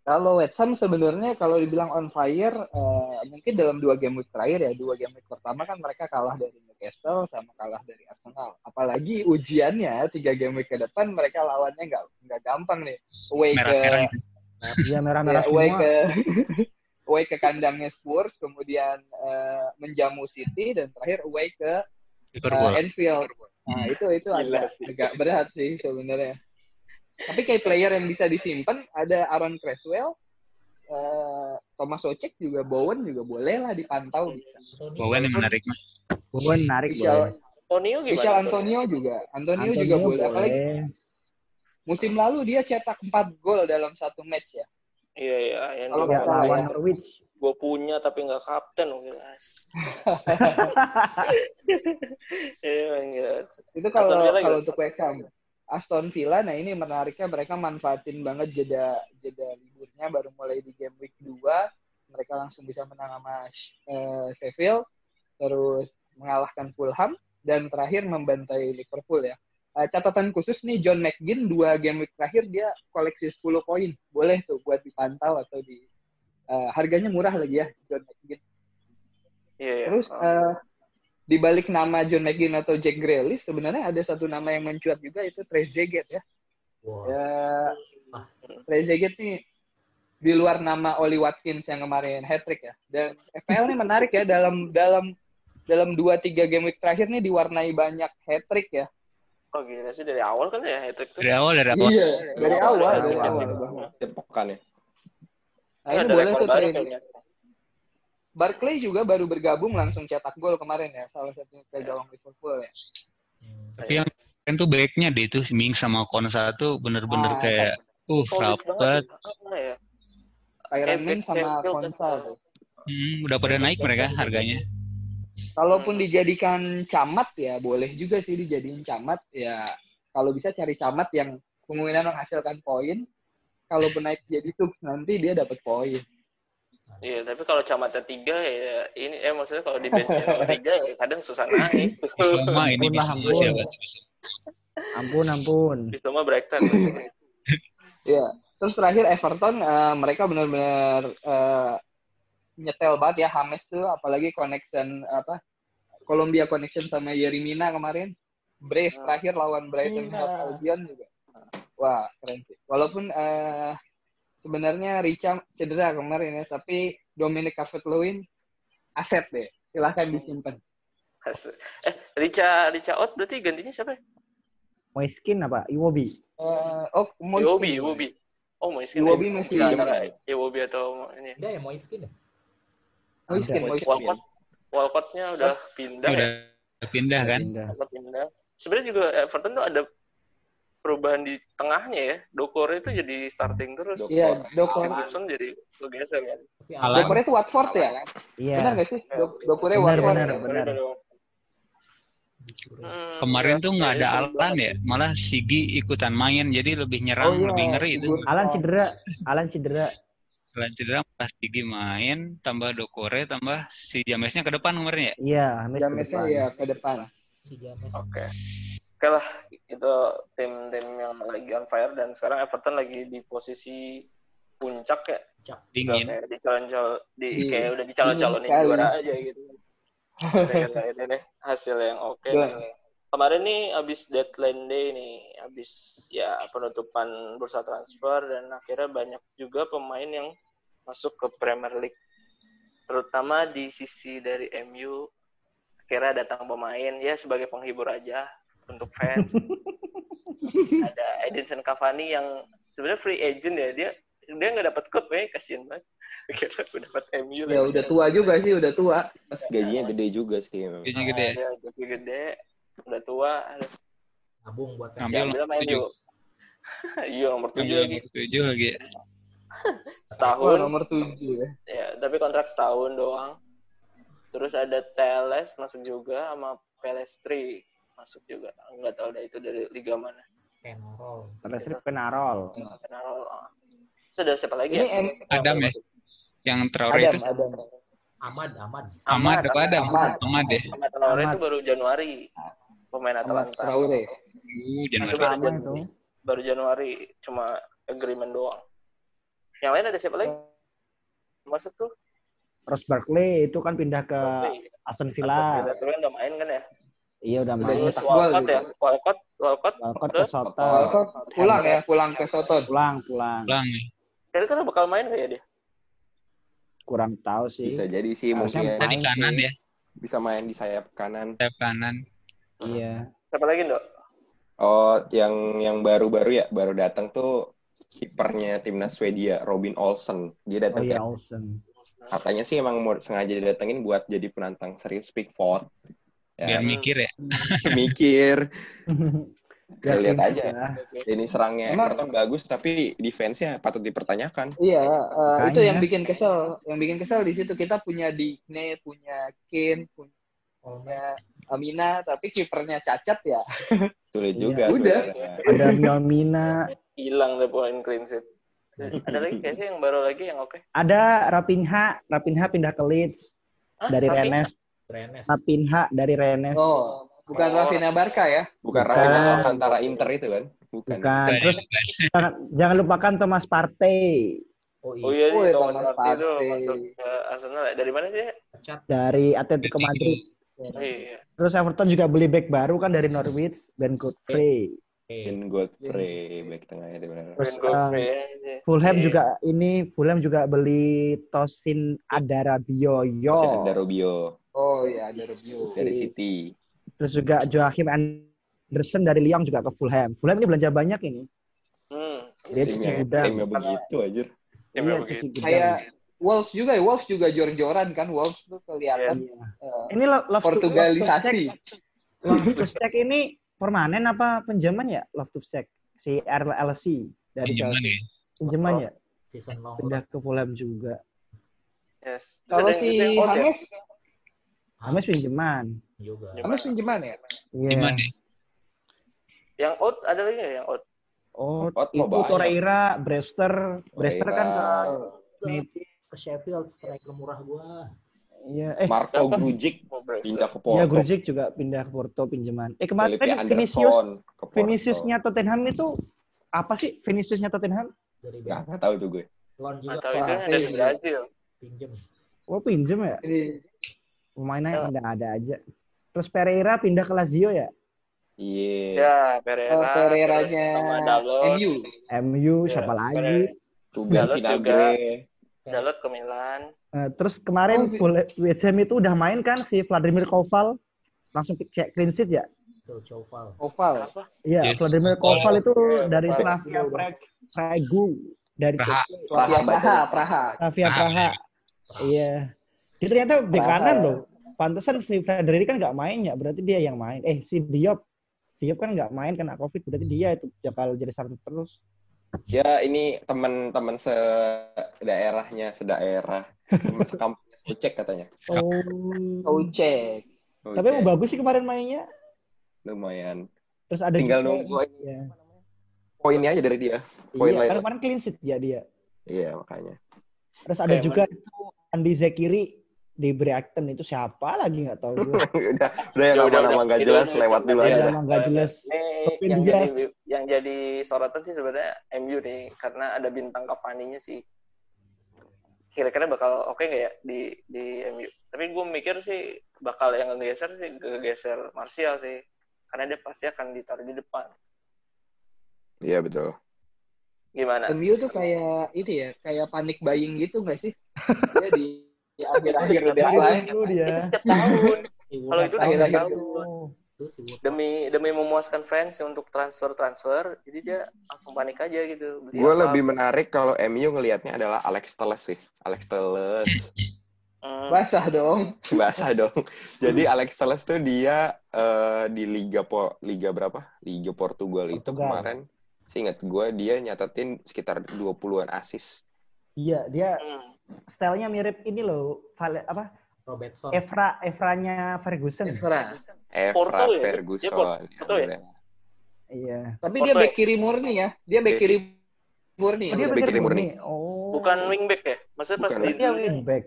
Kalau West Ham sebenarnya kalau dibilang on fire, eh, mungkin dalam dua game week terakhir ya, dua game week pertama kan mereka kalah dari Newcastle sama kalah dari Arsenal. Apalagi ujiannya tiga game week ke depan mereka lawannya nggak nggak gampang nih. Away ke Merah-merah itu. Dia merah-merah ya, away semua. ke away ke kandangnya Spurs, kemudian eh, menjamu City dan terakhir away ke Liverpool. Anfield. Nah, itu itu agak, agak berat sih sebenarnya. Tapi kayak player yang bisa disimpan ada Aaron Creswell, eh, Thomas Ocek juga Bowen juga boleh lah dipantau. Bowen yang menarik mah. Bowen narik Michel, Antonio gimana? Michel Antonio juga, Antonio, juga boleh. Apalagi musim lalu dia cetak 4 gol dalam satu match ya. Iya iya, yang Kalau nggak lawan. Norwich. gue punya tapi nggak kapten oh, guys. Iya, gila. Itu kalau kalau untuk West Ham. Aston Villa, nah ini menariknya mereka manfaatin banget jeda jeda liburnya baru mulai di game week 2 mereka langsung bisa menang sama eh, Sheffield terus mengalahkan Fulham dan terakhir membantai Liverpool ya. Eh, catatan khusus nih John McGinn dua game week terakhir dia koleksi 10 poin. Boleh tuh buat dipantau atau di eh, harganya murah lagi ya John McGinn. Iya, iya. Terus eh, di balik nama John McGinn atau Jack Grealish sebenarnya ada satu nama yang mencuat juga itu Trezeguet ya. Wah. Ya Trezeguet nih di luar nama Oli Watkins yang kemarin hat trick ya. Dan FPL ini menarik ya dalam dalam dalam 2 3 game week terakhir nih diwarnai banyak hat trick ya. Oh gila sih dari awal kan ya hat-trick tuh. Dari awal, dari awal. Iya, dari Awal, awal, dari dari awal. Cepokan ya. Nah, Iya, ini boleh tuh kayaknya. Barclay juga baru bergabung langsung cetak gol kemarin ya, salah satunya ke gawang Liverpool ya. Tapi yang keren tuh backnya deh itu Ming sama Konsa tuh bener-bener Ah, kayak uh Solid rapet. Ah, ya. Mings sama. Konsa tuh. Hmm, udah pada naik mereka harganya. Kalaupun Hmm. dijadikan camat ya boleh juga sih dijadiin camat ya. Kalau bisa cari camat yang kemungkinan menghasilkan poin. Kalaupun naik jadi tuh nanti dia dapat poin. Iya, tapi kalau camatnya tiga ya ini eh maksudnya kalau di nomor tiga ya kadang susah naik. Bisuma ini Bisuma siapa tuh Bisuma? Ampun, ampun. Semua Brighton. biasanya. Iya. Terus terakhir Everton eh, mereka benar-benar eh, nyetel banget ya Hames tuh apalagi connection apa Columbia connection sama Yerimina kemarin. Brace Hmm. terakhir lawan Brighton Iya. Hove Albion juga. Wah, keren sih. Walaupun eh, sebenarnya Richa cedera kemarin ya, tapi Dominic Calvert-Lewin aset deh. Silahkan disimpan. eh, Richa Richa Out berarti gantinya siapa? ya? Moiskin apa? Iwobi. Eh, oh, Moiskin. Iwobi, Iwobi. Oh, Moiskin. Iwobi masih Di ada. Iwobi atau ini. Ada ya Moiskin ya? Moiskin. Walcott. Walcottnya udah pindah Udah ya. pindah kan? Walcott pindah. Sebenarnya juga Everton tuh ada perubahan di tengahnya ya. Dokore itu jadi starting terus. Dokore. Iya, Dokor. Sigurdsson jadi bergeser kan. Tapi Alan. Dokor itu Watford ya? Iya. Benar nggak sih? Dok Dokore Benar, Watford. benar. ya? Dokore Hmm, Kemarin iya. tuh nggak ada Iya, Alan ya, malah Sigi ikutan main jadi lebih nyerang, Oh, iya. lebih ngeri itu. Alan cedera. Alan cedera. Alan cedera pas Sigi main, tambah Dokore, tambah si Jamesnya ke depan kemarin ya. Iya, Jamesnya depan. ya ke depan. si James. Oke. Oke lah, itu tim-tim yang lagi on fire dan sekarang Everton lagi di posisi puncak ya. Udah Dingin. kayak di Iya. kayak udah Dingin sekali. juara aja gitu. Ini deh hasil yang oke. Iya. nih. Kemarin nih abis deadline day nih, abis ya penutupan bursa transfer dan akhirnya banyak juga pemain yang masuk ke Premier League. Terutama di sisi dari MU akhirnya datang pemain ya sebagai penghibur aja untuk fans. ada Edinson Cavani yang sebenarnya free agent ya dia dia nggak dapat klub ya kasihan banget kira gue dapat MU Ya udah tua juga sih, udah tua. Terus gajinya gede juga sih emang. Gaji gede. Dia gaji gede udah tua Nabung buat diambil sama tujuh. Iya nomor tujuh Ambil lagi nomor tujuh lagi. Oh, setahun nomor tujuh ya. ya tapi kontrak setahun doang terus ada Teles masuk juga sama Pelestri masuk juga nggak tahu dah itu dari liga mana Penarol. Terus Penarol. Penarol ah. Ada siapa lagi Ini ya? M- Adam ya? Yang Traore Adam, itu. Adam. Ahmad, Ahmad. Ahmad apa Adam? Ahmad. Ahmad deh. Ahmad Traore Ahmad. itu baru Januari pemain Ahmad Atalanta Traore. Uh, Itu Januari. baru Januari cuma agreement doang yang lain ada siapa lagi masuk tuh Ross Barkley itu kan pindah ke Aston Villa. Aston Villa udah main kan ya Iya udah Udah main. gol Walcott ya Walcott Walcott Walcott ke? Soton. Walcott pulang ya, pulang ke Soton. Pulang, pulang. Pulang nih. kira-kira bakal main ya dia Kurang tahu sih. Bisa jadi sih Harusnya mungkin Tadi main kanan sih. ya. bisa main di sayap kanan. Sayap kanan. Iya. siapa lagi dok Oh, yang yang baru-baru ya, baru datang tuh kipernya timnas Swedia, Robin Olsen. Dia Oh datang iya, kayak- Olsen. katanya sih emang mau sengaja didatengin buat jadi penantang serius Pickford. Biar Ya, mikir ya. mikir. Ya, lihat aja. ya. Ini serangnya Emang- Everton bagus, tapi defense-nya patut dipertanyakan. Iya, eh, itu yang bikin kesel. Yang bikin kesel di situ kita punya Digne, punya Kane, punya Amina, tapi kipernya cacat ya. Sulit Iya. juga Udah. sebenarnya. Ada Miomina, hilang deh poin clean sheet ada lagi kayaknya yang baru lagi yang oke ada Rapinha, Rapinha pindah ke Leeds Hah, dari tapi- Rennes. Rennes. Rapinha dari Rennes. Oh, bukan Oh. Rafinha Barca ya? Bukan Bukan. Rafinha antara Inter itu kan? Bukan. Bukan. Terus jangan, jangan lupakan Thomas Partey Oh oh iya. Oh, iya, Thomas Thomas Partey itu masuk ke Arsenal dari mana sih dari Atletico Madrid. Iya Terus Everton juga beli back baru kan dari Norwich, Ben Godfrey. In Godfrey back tengahnya di mana? Terus, Ben Godfrey aja. Fulham Iya. juga ini Fulham juga beli Tosin Adarabioyo. Masih ada Robio Oh iya, ada review. dari City. Terus juga Joachim Anderson dari Lyon juga ke Fulham. Fulham ini belanja banyak ini. hmm Dia tuh Timnya, gudang. timnya begitu aja. Timnya Iya, begitu. Kayak Wolves juga ya, Wolves juga jor-joran kan, Wolves tuh kelihatan Iya. eh, Ini lo- love Portugalisasi. Love to Check ini permanen apa pinjaman ya? Love to Check si RLC dari Pinjaman Chelsea. ya. Pinjaman ya? season long. Pindah ke Fulham juga. yes Kalau si out ya? Hames, Hames pinjaman. juga. Hames pinjaman ya? Iya. Nih? yang out ada lagi nggak yang out Oh, Out mau itu. Torreira, Brewster, Brewster kan ke Ke, ke Sheffield striker murah gua. Iya, eh Marco? Grujic pindah ke ya Porto. Grujic juga pindah ke Porto pinjaman. Eh kemarin tadi Vinicius, ke Porto. Viniciusnya Tottenham itu apa sih Viniciusnya Tottenham? Dari Nggak, Benfica. nggak tahu tuh gue. Loan juga atau itu yang Wah, ada di iya. Brazil pinjem. Oh pinjem ya? Ini Pemainnya Ya. ada-ada aja. Terus Pereira pindah ke Lazio ya? Iya. ya Pereira oh, Pereiranya MU. MU siapa lagi? Pereira. Ruben Dalot Vinagre. Dalot ke Milan Eh, terus kemarin Oh, Ful- West Ham itu udah main kan si Vladimir Koval langsung cek clean sheet ya? Tuh Choval. Oval. apa Iya, Yes. Vladimir Koval. Koval itu Iya, dari Koval. Slavia Prague, Pragu dari Praha. Slavia Praha, Praha, Praha. Slavia Praha. Iya. Dia ternyata bek kanan loh. Pantesan si Frederick kan nggak main ya, berarti dia yang main. Eh si Diop, Diop kan nggak main kena covid, berarti dia itu bakal jadi starter terus. Ya ini teman-teman se daerahnya, sedaerah. Teman sekampungnya Socek katanya. Oh. Oh, cek. Tapi Socek. emang bagus sih kemarin mainnya. lumayan. Terus ada Tinggal juga- nunggu aja Iya. poinnya aja dari dia. Poin Iya, lain. kemarin clean sheet ya dia. Iya makanya. Terus ada Kayak juga itu Andi Zekiri di Brighton itu siapa lagi nggak tahu gue. udah, udah yang Ya, udah, nama-nama udah. nggak jelas udah, lewat dulu udah, aja nama nggak jelas. Ini Ruben yang jadi yang jadi sorotan sih sebenarnya MU nih karena ada bintang Cavani-nya sih. Kira-kira bakal oke nggak ya di di MU? Tapi gue mikir sih bakal yang ngegeser sih geser Martial sih. Karena dia pasti akan ditaruh di depan. Iya betul. Gimana? MU tuh kayak itu ya, kayak panik buying gitu nggak sih? Dia di, di akhir-akhir udah Setiap main. tahun. Dulu dia. Itu setiap tahun. Eh, Kalau itu setiap tahun. Itu demi demi memuaskan fans untuk transfer transfer jadi dia langsung panik aja gitu Beli Gue apa. lebih menarik kalau MU ngelihatnya adalah Alex Telles sih. Alex Telles. Hmm, Basah dong. Bahasa dong. Jadi Alex Telles tuh dia eh, di Liga Po Liga berapa? Liga Portugal, itu Portugal. kemarin. Seingat gue dia nyatetin sekitar 20-an assist. Iya, dia hmm. Stylenya mirip ini loh, Vale, apa? Robertson. Evra Evranya Ferguson. Evra. Evra Porto ya? Dia Ferguson. Porto ya? bener. Iya. Tapi Porto dia ya? back kiri murni ya. Dia back kiri murni. Oh, dia Back kiri murni. Oh. bukan wingback ya maksudnya pas Bukan. di Dia wingback.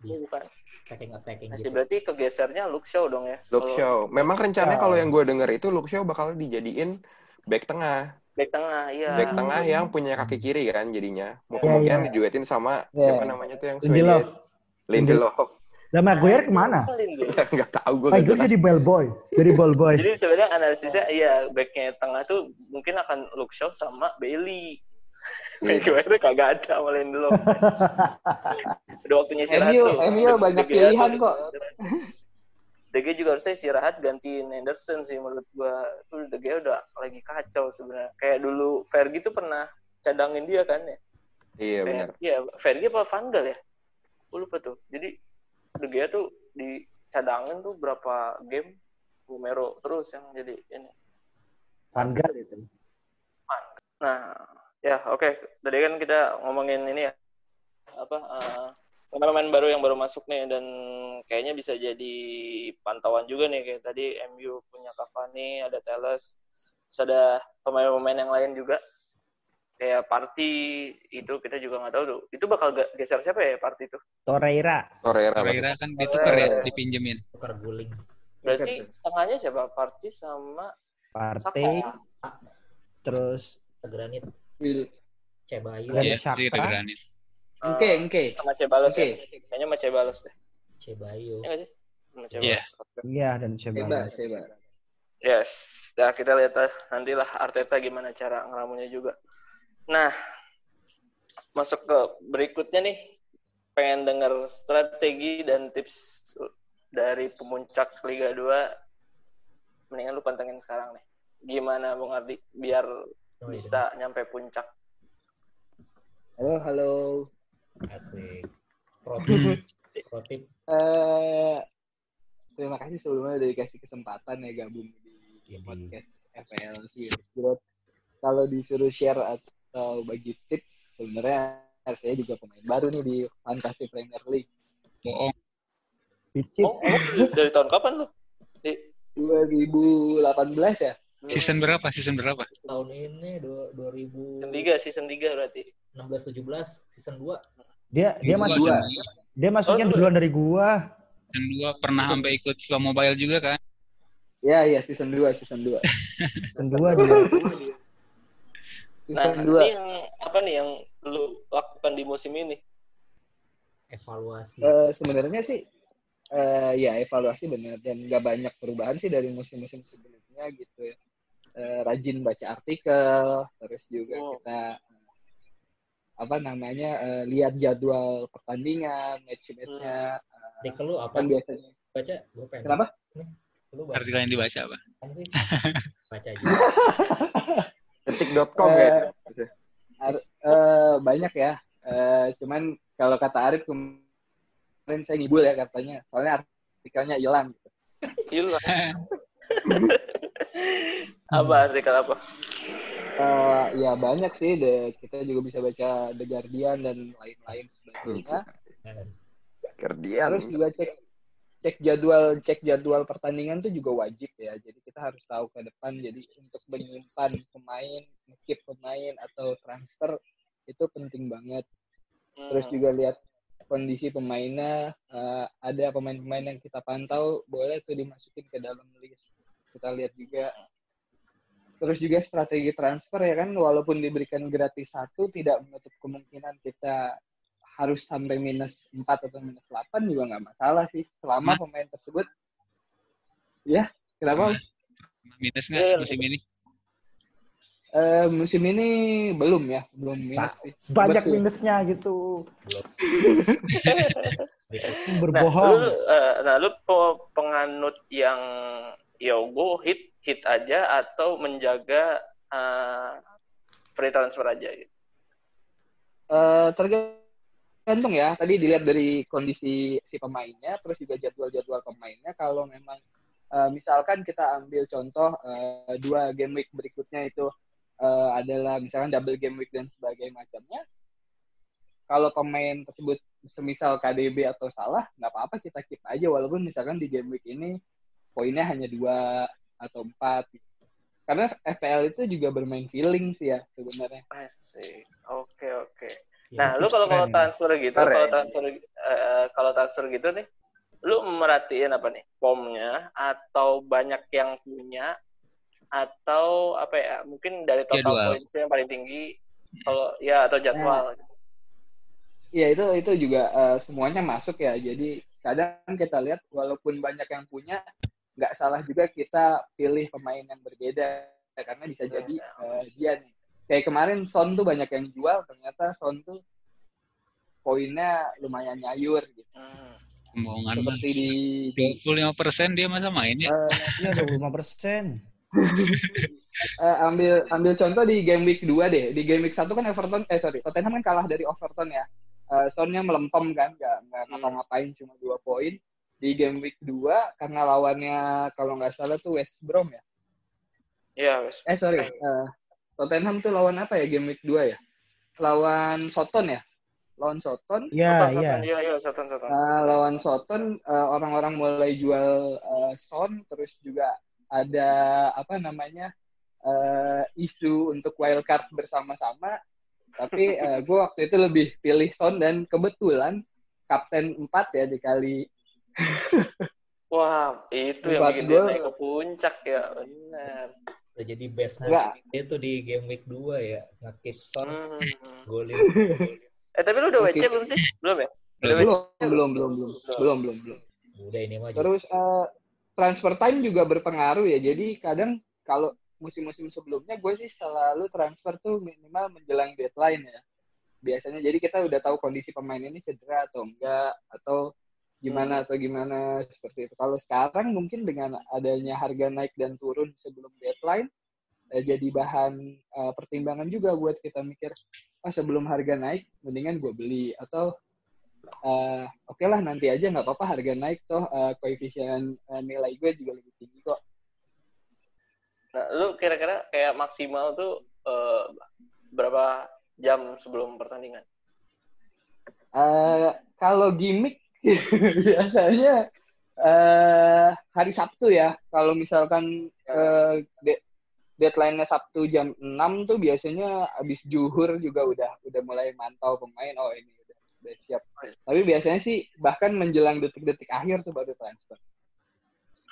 Bisa bukan attacking attacking masih gitu. berarti kegesernya Luke Shaw dong ya Luke Shaw. Memang rencananya kalau yang gue denger itu Luke Shaw bakal dijadiin back tengah. Back tengah iya Back tengah yang punya kaki kiri kan jadinya. Mau Iya, kemungkinan iya. diduetin sama Iya. siapa namanya tuh yang Lindelof. Lindelof. Lah Maguire ke mana? Nggak tahu gue Maguire jadi bellboy, jadi ballboy. Jadi sebenarnya analisisnya iya backnya tengah tuh mungkin akan Luke Shaw sama Bailey. Iya. Kayak gue kagak ada sama Lindelof. Udah waktunya istirahat tuh. MU banyak pilihan kok. De Gea juga harusnya istirahat gantiin Henderson sih menurut gua. Tuh De Gea udah lagi kacau sebenarnya. Kayak dulu Fergie tuh pernah cadangin dia kan ya. Iya benar. Fer- Iya, Fergie apa Van Gaal ya? Gue lupa tuh. Jadi De Gea tuh dicadangin tuh berapa game Romero terus yang jadi ini. Van Gaal itu. Nah, ya oke. Tadi kan kita ngomongin ini ya. Apa eh, pemain-pemain baru yang baru masuk nih dan kayaknya bisa jadi pantauan juga nih kayak tadi MU punya Cavani, ada Telles, terus ada pemain-pemain yang lain juga. Kayak Party itu kita juga nggak tahu tuh. Itu bakal ge- geser siapa ya Party itu? Torreira. Torreira. Kira-kira kan ditukar ya, dipinjemin. Tukar guling. Berarti tengahnya siapa? Party sama Partey, Saka. terus Granit. Will. Cebayu. Granit Iya, Xhaka. Oke, oke. sama Cebalos Oke. ya? Kayaknya sama Cebalos deh. Cebayu. Iya sih? Sama Iya. Cebalos. Iya dan Coba, Ceballos. coba. Yes. Nah, kita lihat lah nantilah Arteta gimana cara ngeramunya juga. Nah, masuk ke berikutnya nih. Pengen denger strategi dan tips dari pemuncak Liga 2. Mendingan lu pantengin sekarang nih. Gimana Bung Ardi biar Oh, iya. bisa nyampe puncak? Halo, halo. Asik. Pro tip. Pro tip. Eh, terima kasih sebelumnya udah dikasih kesempatan ya gabung di Jadi, podcast FPL sih. Bro. Kalau disuruh share atau bagi tips, sebenarnya saya juga pemain baru nih di Fantasy Premier League. Bohong. Oh, emang dari tahun kapan lu? Di 2018 ya? Season berapa? Season berapa? tahun ini dua- 2016 season 3, season 3 berarti. 17 season 2. Dia dia masuk season dia masuknya Oh, dua. duluan dari gua. Season dua pernah sampai ikut FIFA Mobile juga kan? Ya, ya season 2, season 2. Dan dua dia. Nah, Season 2. ini yang apa nih yang lu lakukan di musim ini? Evaluasi. Eh, sebenarnya sih eh ya evaluasi benar dan nggak banyak perubahan sih dari musim-musim sebelumnya gitu ya. Eh, rajin baca artikel, terus juga Oh. kita apa namanya eh, lihat jadwal pertandingan, match-matchnya Dik lu apa? kan biasanya. Baca? Gue pengen. Kenapa? Lu baca Artikel yang dibaca apa? sih? Baca juga. Detik.com Eh, ya. Eh, banyak ya. Eh, cuman kalau kata Arif kemarin saya ngibul ya katanya, soalnya artikelnya hilang. Hilang. apa artikel apa? Eh, ya banyak sih, The- kita juga bisa baca The Guardian dan lain-lain sebagainya. Kerdian. Terus juga cek cek jadwal cek jadwal pertandingan tuh juga wajib ya. Jadi kita harus tahu ke depan. Jadi untuk menyimpan pemain, keep pemain atau transfer itu penting banget. Terus Hmm. juga lihat kondisi pemainnya. eh, ada pemain-pemain yang kita pantau, boleh tuh dimasukin ke dalam list. Kita lihat juga. Terus juga strategi transfer ya kan, walaupun diberikan gratis satu, tidak menutup kemungkinan kita harus sampai minus 4 atau minus 8 juga nggak masalah sih. Selama Hah? pemain tersebut, ya, kenapa? Minus Iya, nggak musim ini? Eh, musim ini belum ya, belum minus sih. Banyak Betul. minusnya gitu. Nah, Berbohong. lu, eh, nah, lu pe- penganut yang ya gue hit hit aja atau menjaga uh, free transfer aja gitu. Uh, tergantung ya. Tadi dilihat dari kondisi si pemainnya, terus juga jadwal-jadwal pemainnya. Kalau memang uh, misalkan kita ambil contoh uh, dua game week berikutnya itu uh, adalah misalkan double game week dan sebagainya macamnya. Kalau pemain tersebut semisal KDB atau salah, nggak apa-apa kita keep aja walaupun misalkan di game week ini poinnya hanya dua atau empat. Karena FPL itu juga bermain feeling sih ya sebenarnya. Asik. Oke oke. Ya, nah, lu kalau kalau transfer gitu, kalau transfer uh, kalau transfer gitu nih, lu merhatiin apa nih? Pomnya atau banyak yang punya atau apa ya? Mungkin dari total points yang paling tinggi kalau ya atau jadwal. Nah, ya itu itu juga uh, semuanya masuk ya. Jadi kadang kita lihat walaupun banyak yang punya, nggak salah juga kita pilih pemain yang berbeda karena bisa iya, jadi uh, dia nih. Kayak kemarin Son tuh banyak yang jual ternyata Son tuh poinnya lumayan nyayur gitu. Hmm. seperti di dua puluh lima persen dia masa main ya uh, iya dua puluh lima persen. Uh, ambil ambil contoh di game week 2 deh. Di game week satu kan Everton eh sorry Tottenham kan kalah dari Everton ya. Uh, Sonnya melempem kan nggak nggak hmm. ngapa-ngapain cuma dua poin di game week 2 karena lawannya kalau nggak salah tuh West Brom ya. Iya, West. Eh sorry, uh, Tottenham tuh lawan apa ya game week 2 ya? Lawan Soton ya? Lawan Soton. Iya, iya. Iya, iya, Soton, Soton. Uh, lawan Soton uh, orang-orang mulai jual uh, Son terus juga ada apa namanya? Uh, isu untuk wildcard bersama-sama tapi uh, gue waktu itu lebih pilih Son dan kebetulan kapten 4 ya dikali Wah, itu yang bikin dia naik ke puncak ya, benar. Udah jadi best itu di game week 2 ya, nge-kick son, hmm. golin. Eh, tapi lu udah WC belum sih? Belum ya? Belum, belum, belum, belum, belum, belum, belum. Udah ini mah. Terus uh, transfer time juga berpengaruh ya. Jadi kadang kalau musim-musim sebelumnya gue sih selalu transfer tuh minimal menjelang deadline ya. Biasanya jadi kita udah tahu kondisi pemain ini cedera atau enggak atau gimana atau gimana seperti itu. Kalau sekarang mungkin dengan adanya harga naik dan turun sebelum deadline eh, jadi bahan uh, pertimbangan juga buat kita mikir, ah sebelum harga naik mendingan gue beli atau uh, oke okay lah nanti aja nggak apa-apa harga naik toh uh, koefisien uh, nilai gue juga lebih tinggi kok. Nah, lu kira-kira kayak maksimal tuh uh, berapa jam sebelum pertandingan? Uh, kalau gimmick biasanya uh, hari Sabtu ya. Kalau misalkan uh, de deadline-nya Sabtu jam 6 tuh biasanya habis juhur juga udah udah mulai mantau pemain. Oh ini udah, udah siap. Tapi biasanya sih bahkan menjelang detik-detik akhir tuh baru transfer.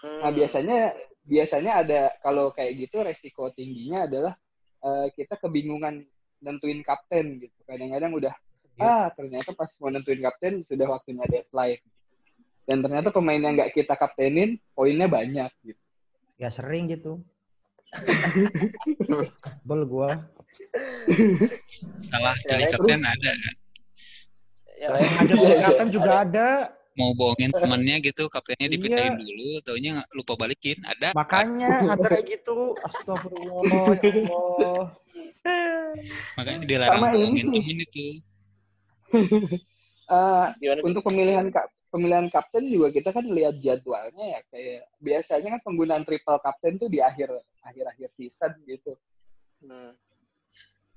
Hmm. Nah biasanya biasanya ada kalau kayak gitu resiko tingginya adalah uh, kita kebingungan nentuin kapten gitu. Kadang-kadang udah ah ternyata pas mau nentuin kapten sudah waktunya deadline. Dan ternyata pemain yang nggak kita kaptenin poinnya banyak gitu. Ya sering gitu. Bol gua. Salah pilih ya, kapten terus, ada kan? Ya, aja ya, kapten juga ada. Mau bohongin temennya gitu kaptennya dipindahin iya. dulu taunya lupa balikin ada. Makanya ada kayak gitu. Astagfirullah ya makanya dilarang bohongin temen itu uh, untuk pemilihan pemilihan kapten juga kita kan lihat jadwalnya ya kayak biasanya kan penggunaan triple kapten tuh di akhir akhir akhir season gitu. Hmm.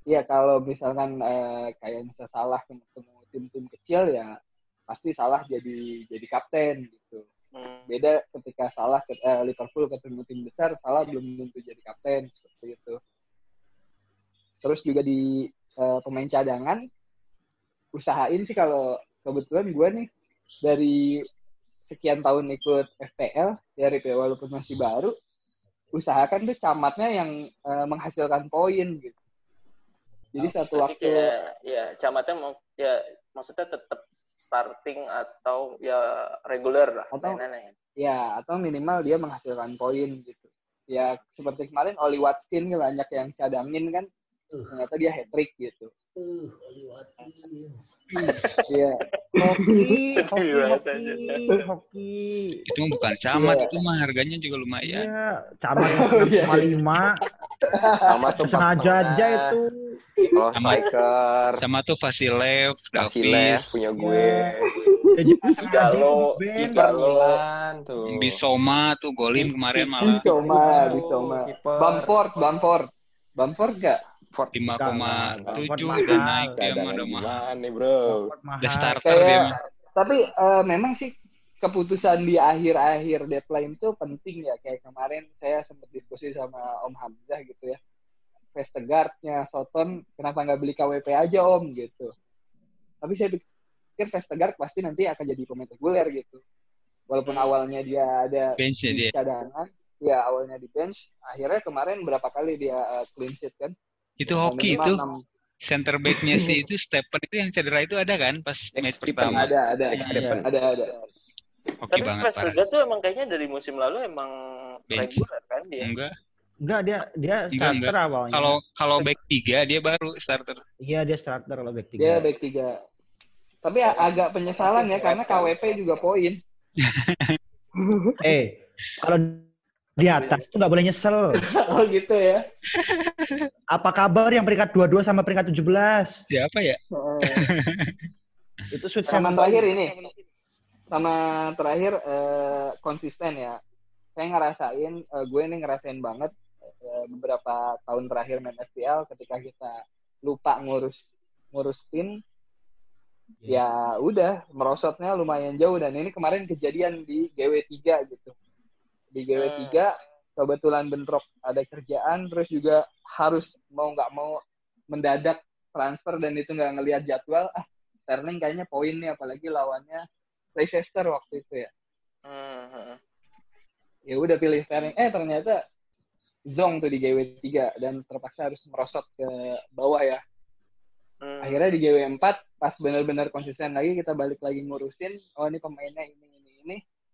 Ya kalau misalkan uh, kayak misal salah ketemu tim-tim kecil ya pasti salah jadi jadi kapten gitu. Hmm. Beda ketika salah ke, uh, Liverpool ketemu tim besar salah belum tentu jadi kapten seperti itu. Terus juga di uh, pemain cadangan usahain sih kalau kebetulan gue nih dari sekian tahun ikut FPL dari ya walaupun masih baru usahakan tuh camatnya yang uh, menghasilkan poin gitu. Jadi oh, satu waktu kayak, ya camatnya mau ya maksudnya tetap starting atau ya reguler lah atau mainannya. ya atau minimal dia menghasilkan poin gitu. Ya seperti kemarin Oli Watkin banyak yang cadangin kan uh. ternyata dia hat trick gitu Uh, Watkins. Iya. Hoki, hoki, hoki, hoki. Itu mah bukan camat, Iya. itu mah harganya juga lumayan. Iya, camat Oh, iya. 6,5. Sama tuh empat Sengaja aja itu. Sama- asiler, Sama tuh Vasilev, Davis, punya gue. Galo, Galo. Milan tuh. Bisoma tuh golin kemarin malah Bisoma, Tuh, Bisoma. kiper. Bamford, Bamford. Bamford gak? Ford 5,7 Mahal. udah naik dia cadangan mah udah mahal. nih, Bro? Udah starter Kayak- dia mah. Tapi eh, memang sih keputusan di akhir-akhir deadline itu penting ya. Kayak kemarin saya sempat diskusi sama Om Hamzah gitu ya. Vestergaardnya Soton, kenapa nggak beli KWP aja Om gitu. Tapi saya pikir Vestergaard pasti nanti akan jadi pemain reguler gitu. Walaupun Hmm. awalnya dia ada Benchnya di dia. cadangan, ya awalnya di bench, akhirnya kemarin berapa kali dia uh, clean sheet kan? Itu Ya, hoki itu center back-nya sih itu Stephen itu yang cedera itu ada kan pas Ex match Stephen. pertama. Ada, ada, Ex ada, Stephen. ada, ada. Hoki Tapi banget parah. Tuh emang kayaknya dari musim lalu emang Bench. reguler kan dia. Enggak. Enggak, dia dia Enggak, starter awalnya. Kalau kalau back 3 dia baru starter. Iya, dia starter kalau back Dia 3. back tiga. Tapi a- agak penyesalan ya karena KWP juga poin. Eh, kalau di atas tuh nggak boleh nyesel. oh gitu ya. Apa kabar yang peringkat 22 sama peringkat 17? Siapa ya? Itu switch Sama terakhir ini. Sama terakhir eh, konsisten ya. Saya ngerasain, eh, gue ini ngerasain banget eh, beberapa tahun terakhir main FPL ketika kita lupa ngurus ngurus tim ya udah merosotnya lumayan jauh dan ini kemarin kejadian di GW3 gitu. Di GW3 kebetulan bentrok ada kerjaan terus juga harus mau nggak mau mendadak transfer dan itu nggak ngelihat jadwal ah Sterling kayaknya poin nih apalagi lawannya Leicester waktu itu ya. Hmm, hmm. Ya udah pilih Sterling. Eh ternyata Zong tuh di GW3 dan terpaksa harus merosot ke bawah ya. Hmm. Akhirnya di GW4 pas benar-benar konsisten lagi kita balik lagi ngurusin oh ini pemainnya ini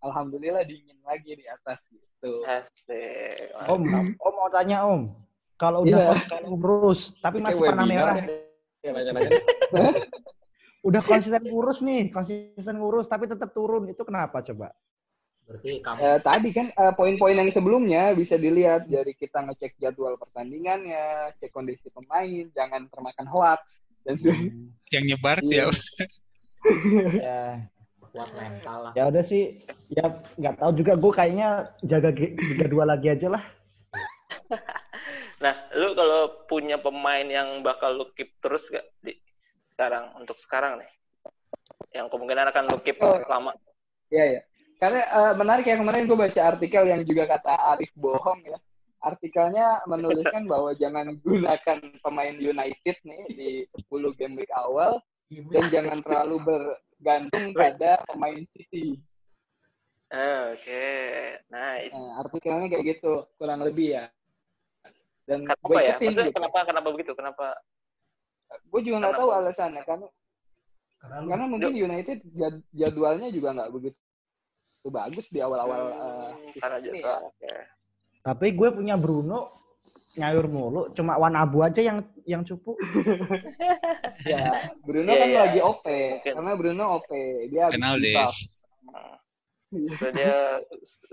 alhamdulillah dingin lagi di atas gitu. Asik. Om, Om mau tanya Om. Kalau udah Iya. konsisten kurus, tapi masih warna merah, ya, nanya-nanya. udah konsisten kurus nih, konsisten kurus tapi tetap turun, itu kenapa coba? Berarti kamu Eh, tadi kan eh, poin-poin yang sebelumnya bisa dilihat dari kita ngecek jadwal pertandingannya, cek kondisi pemain, jangan termakan hoax dan sebagainya. Yang nyebar Iya. dia. ya, kuat mental lah. ya udah sih, ya nggak tahu juga gue kayaknya jaga Liga 2 lagi aja lah. Nah, lu kalau punya pemain yang bakal lu keep terus gak di sekarang untuk sekarang nih? Yang kemungkinan akan lu keep Oh. lama. Iya ya. Karena eh, menarik ya kemarin gue baca artikel yang juga kata Arif bohong ya. Artikelnya menuliskan bahwa jangan gunakan pemain United nih di 10 game week awal dan jangan terlalu bergantung pada pemain City. Ah, Oke, nice. Nah, artikelnya kayak gitu kurang lebih ya. Dan Kenapa gue ya? ikutin Maksudnya gitu. kenapa kenapa begitu? Kenapa? Gue juga nggak tahu alasannya karena Karena karena mungkin United jad- jadwalnya juga nggak begitu bagus di awal-awal Hmm, season karena ini jadwal. ya. Oke. Tapi gue punya Bruno nyayur mulu, cuma Wan Abu aja yang yang cupu. Ya, Bruno Iya, kan iya. lagi OP. Mungkin. Karena Bruno OP. Dia Fernaldes. di-buff. Itu dia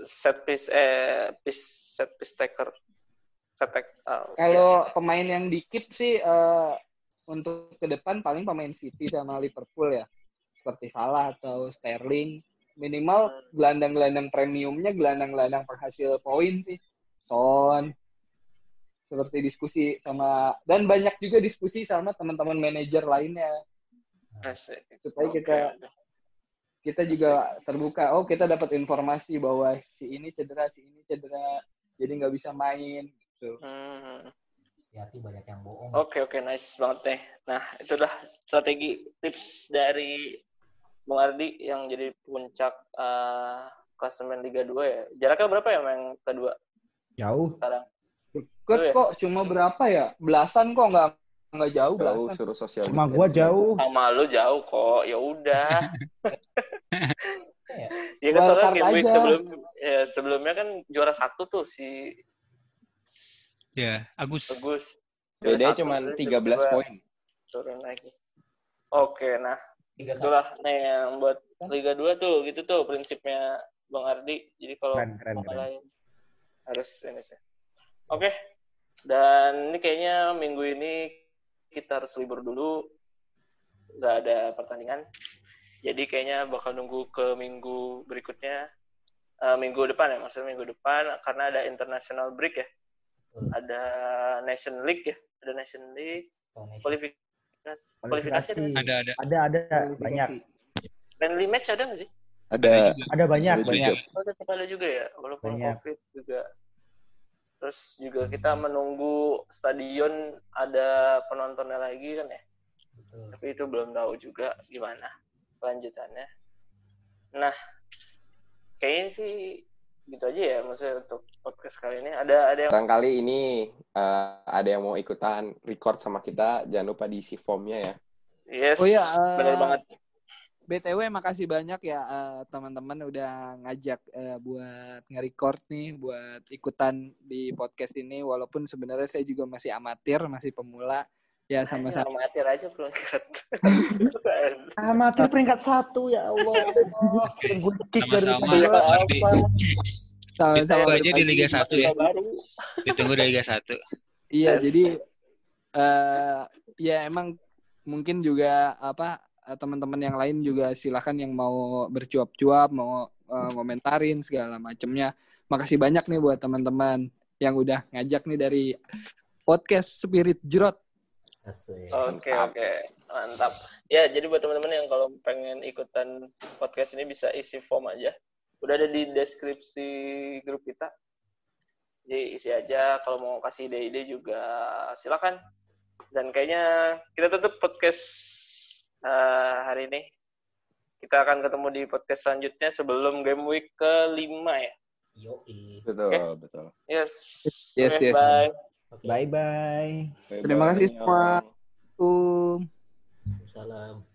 set piece eh piece set piece taker. Set take. ah. Kalau pemain yang dikit sih eh, untuk ke depan paling pemain City sama Liverpool ya. Seperti Salah atau Sterling. Minimal gelandang-gelandang premiumnya gelandang-gelandang penghasil poin sih. Son. Seperti diskusi sama dan banyak juga diskusi sama teman-teman manajer lainnya Asik. supaya kita oke. kita juga terbuka. Oh, kita dapat informasi bahwa si ini cedera, si ini cedera, jadi nggak bisa main. Gitu. Hmm. hati banyak yang bohong. Oke oke nice banget deh. Nah itu udah strategi tips dari Bung Ardi yang jadi puncak eh, klasemen Liga 2 ya. Jaraknya berapa ya yang kedua Jauh. sekarang? Deket Oh, ya. kok, cuma berapa ya? Belasan kok nggak nggak jauh Jauh belasan. suruh sosial Cuma gue distancing. jauh. Sama lu jauh kok. Ya udah. Ya. kan soalnya game week sebelum ya sebelumnya kan juara satu tuh si Ya, Agus. Bagus. Bedanya cuma satu, 13 kedua. poin. turun lagi. Oke, nah itulah nih yang buat Liga 2 tuh gitu tuh prinsipnya Bang Ardi. Jadi kalau mau lain harus ini sih. Oke. Dan ini kayaknya minggu ini kita harus libur dulu. Nggak ada pertandingan. Jadi kayaknya bakal nunggu ke minggu berikutnya. Eh, minggu depan ya, maksudnya minggu depan karena ada international break ya. Ada Nation League ya, ada Nation League, kualifikasi, kualifikasi ada? Ada ada. Ada ada banyak. Friendly match ada nggak sih? Ada Ada banyak Ada banyak. juga. Oh, tetap ada juga ya, walaupun Banyak. COVID juga. Terus juga kita menunggu stadion ada penontonnya lagi kan ya. Betul. Tapi itu belum tahu juga gimana kelanjutannya. Nah, kayaknya sih gitu aja ya maksudnya untuk podcast kali ini. Ada ada yang barangkali ini eh, ada yang mau ikutan record sama kita, jangan lupa diisi formnya ya. yes, Oh iya, eh, benar banget. BTW makasih banyak ya eh, teman-teman udah ngajak eh, buat nge-record nih buat ikutan di podcast ini walaupun sebenarnya saya juga masih amatir, masih pemula. Ya sama-sama. Amatir aja belum Amatir peringkat satu ya Allah. Sama-sama. Ardi. sama-sama Ditunggu aja di. Liga 1 ya. baru. Ditunggu di Liga 1. Iya, jadi eh ya emang mungkin juga apa teman-teman yang lain juga silakan yang mau bercuap-cuap, mau eh, ngomentarin segala macamnya. Makasih banyak nih buat teman-teman yang udah ngajak nih dari podcast Spirit Jerot. Oke oke mantap. Ya jadi buat teman-teman yang kalau pengen ikutan podcast ini bisa isi form aja. Udah ada di deskripsi grup kita. Jadi isi aja. Kalau mau kasih ide-ide juga silakan. Dan kayaknya kita tutup podcast eh, hari ini. Kita akan ketemu di podcast selanjutnya sebelum game week kelima ya. Yoi. Betul, betul. Yes. Yes, Oke, yes. Bye. Oke. Bye bye. Terima kasih Bye-bye. semua. Um. Salam.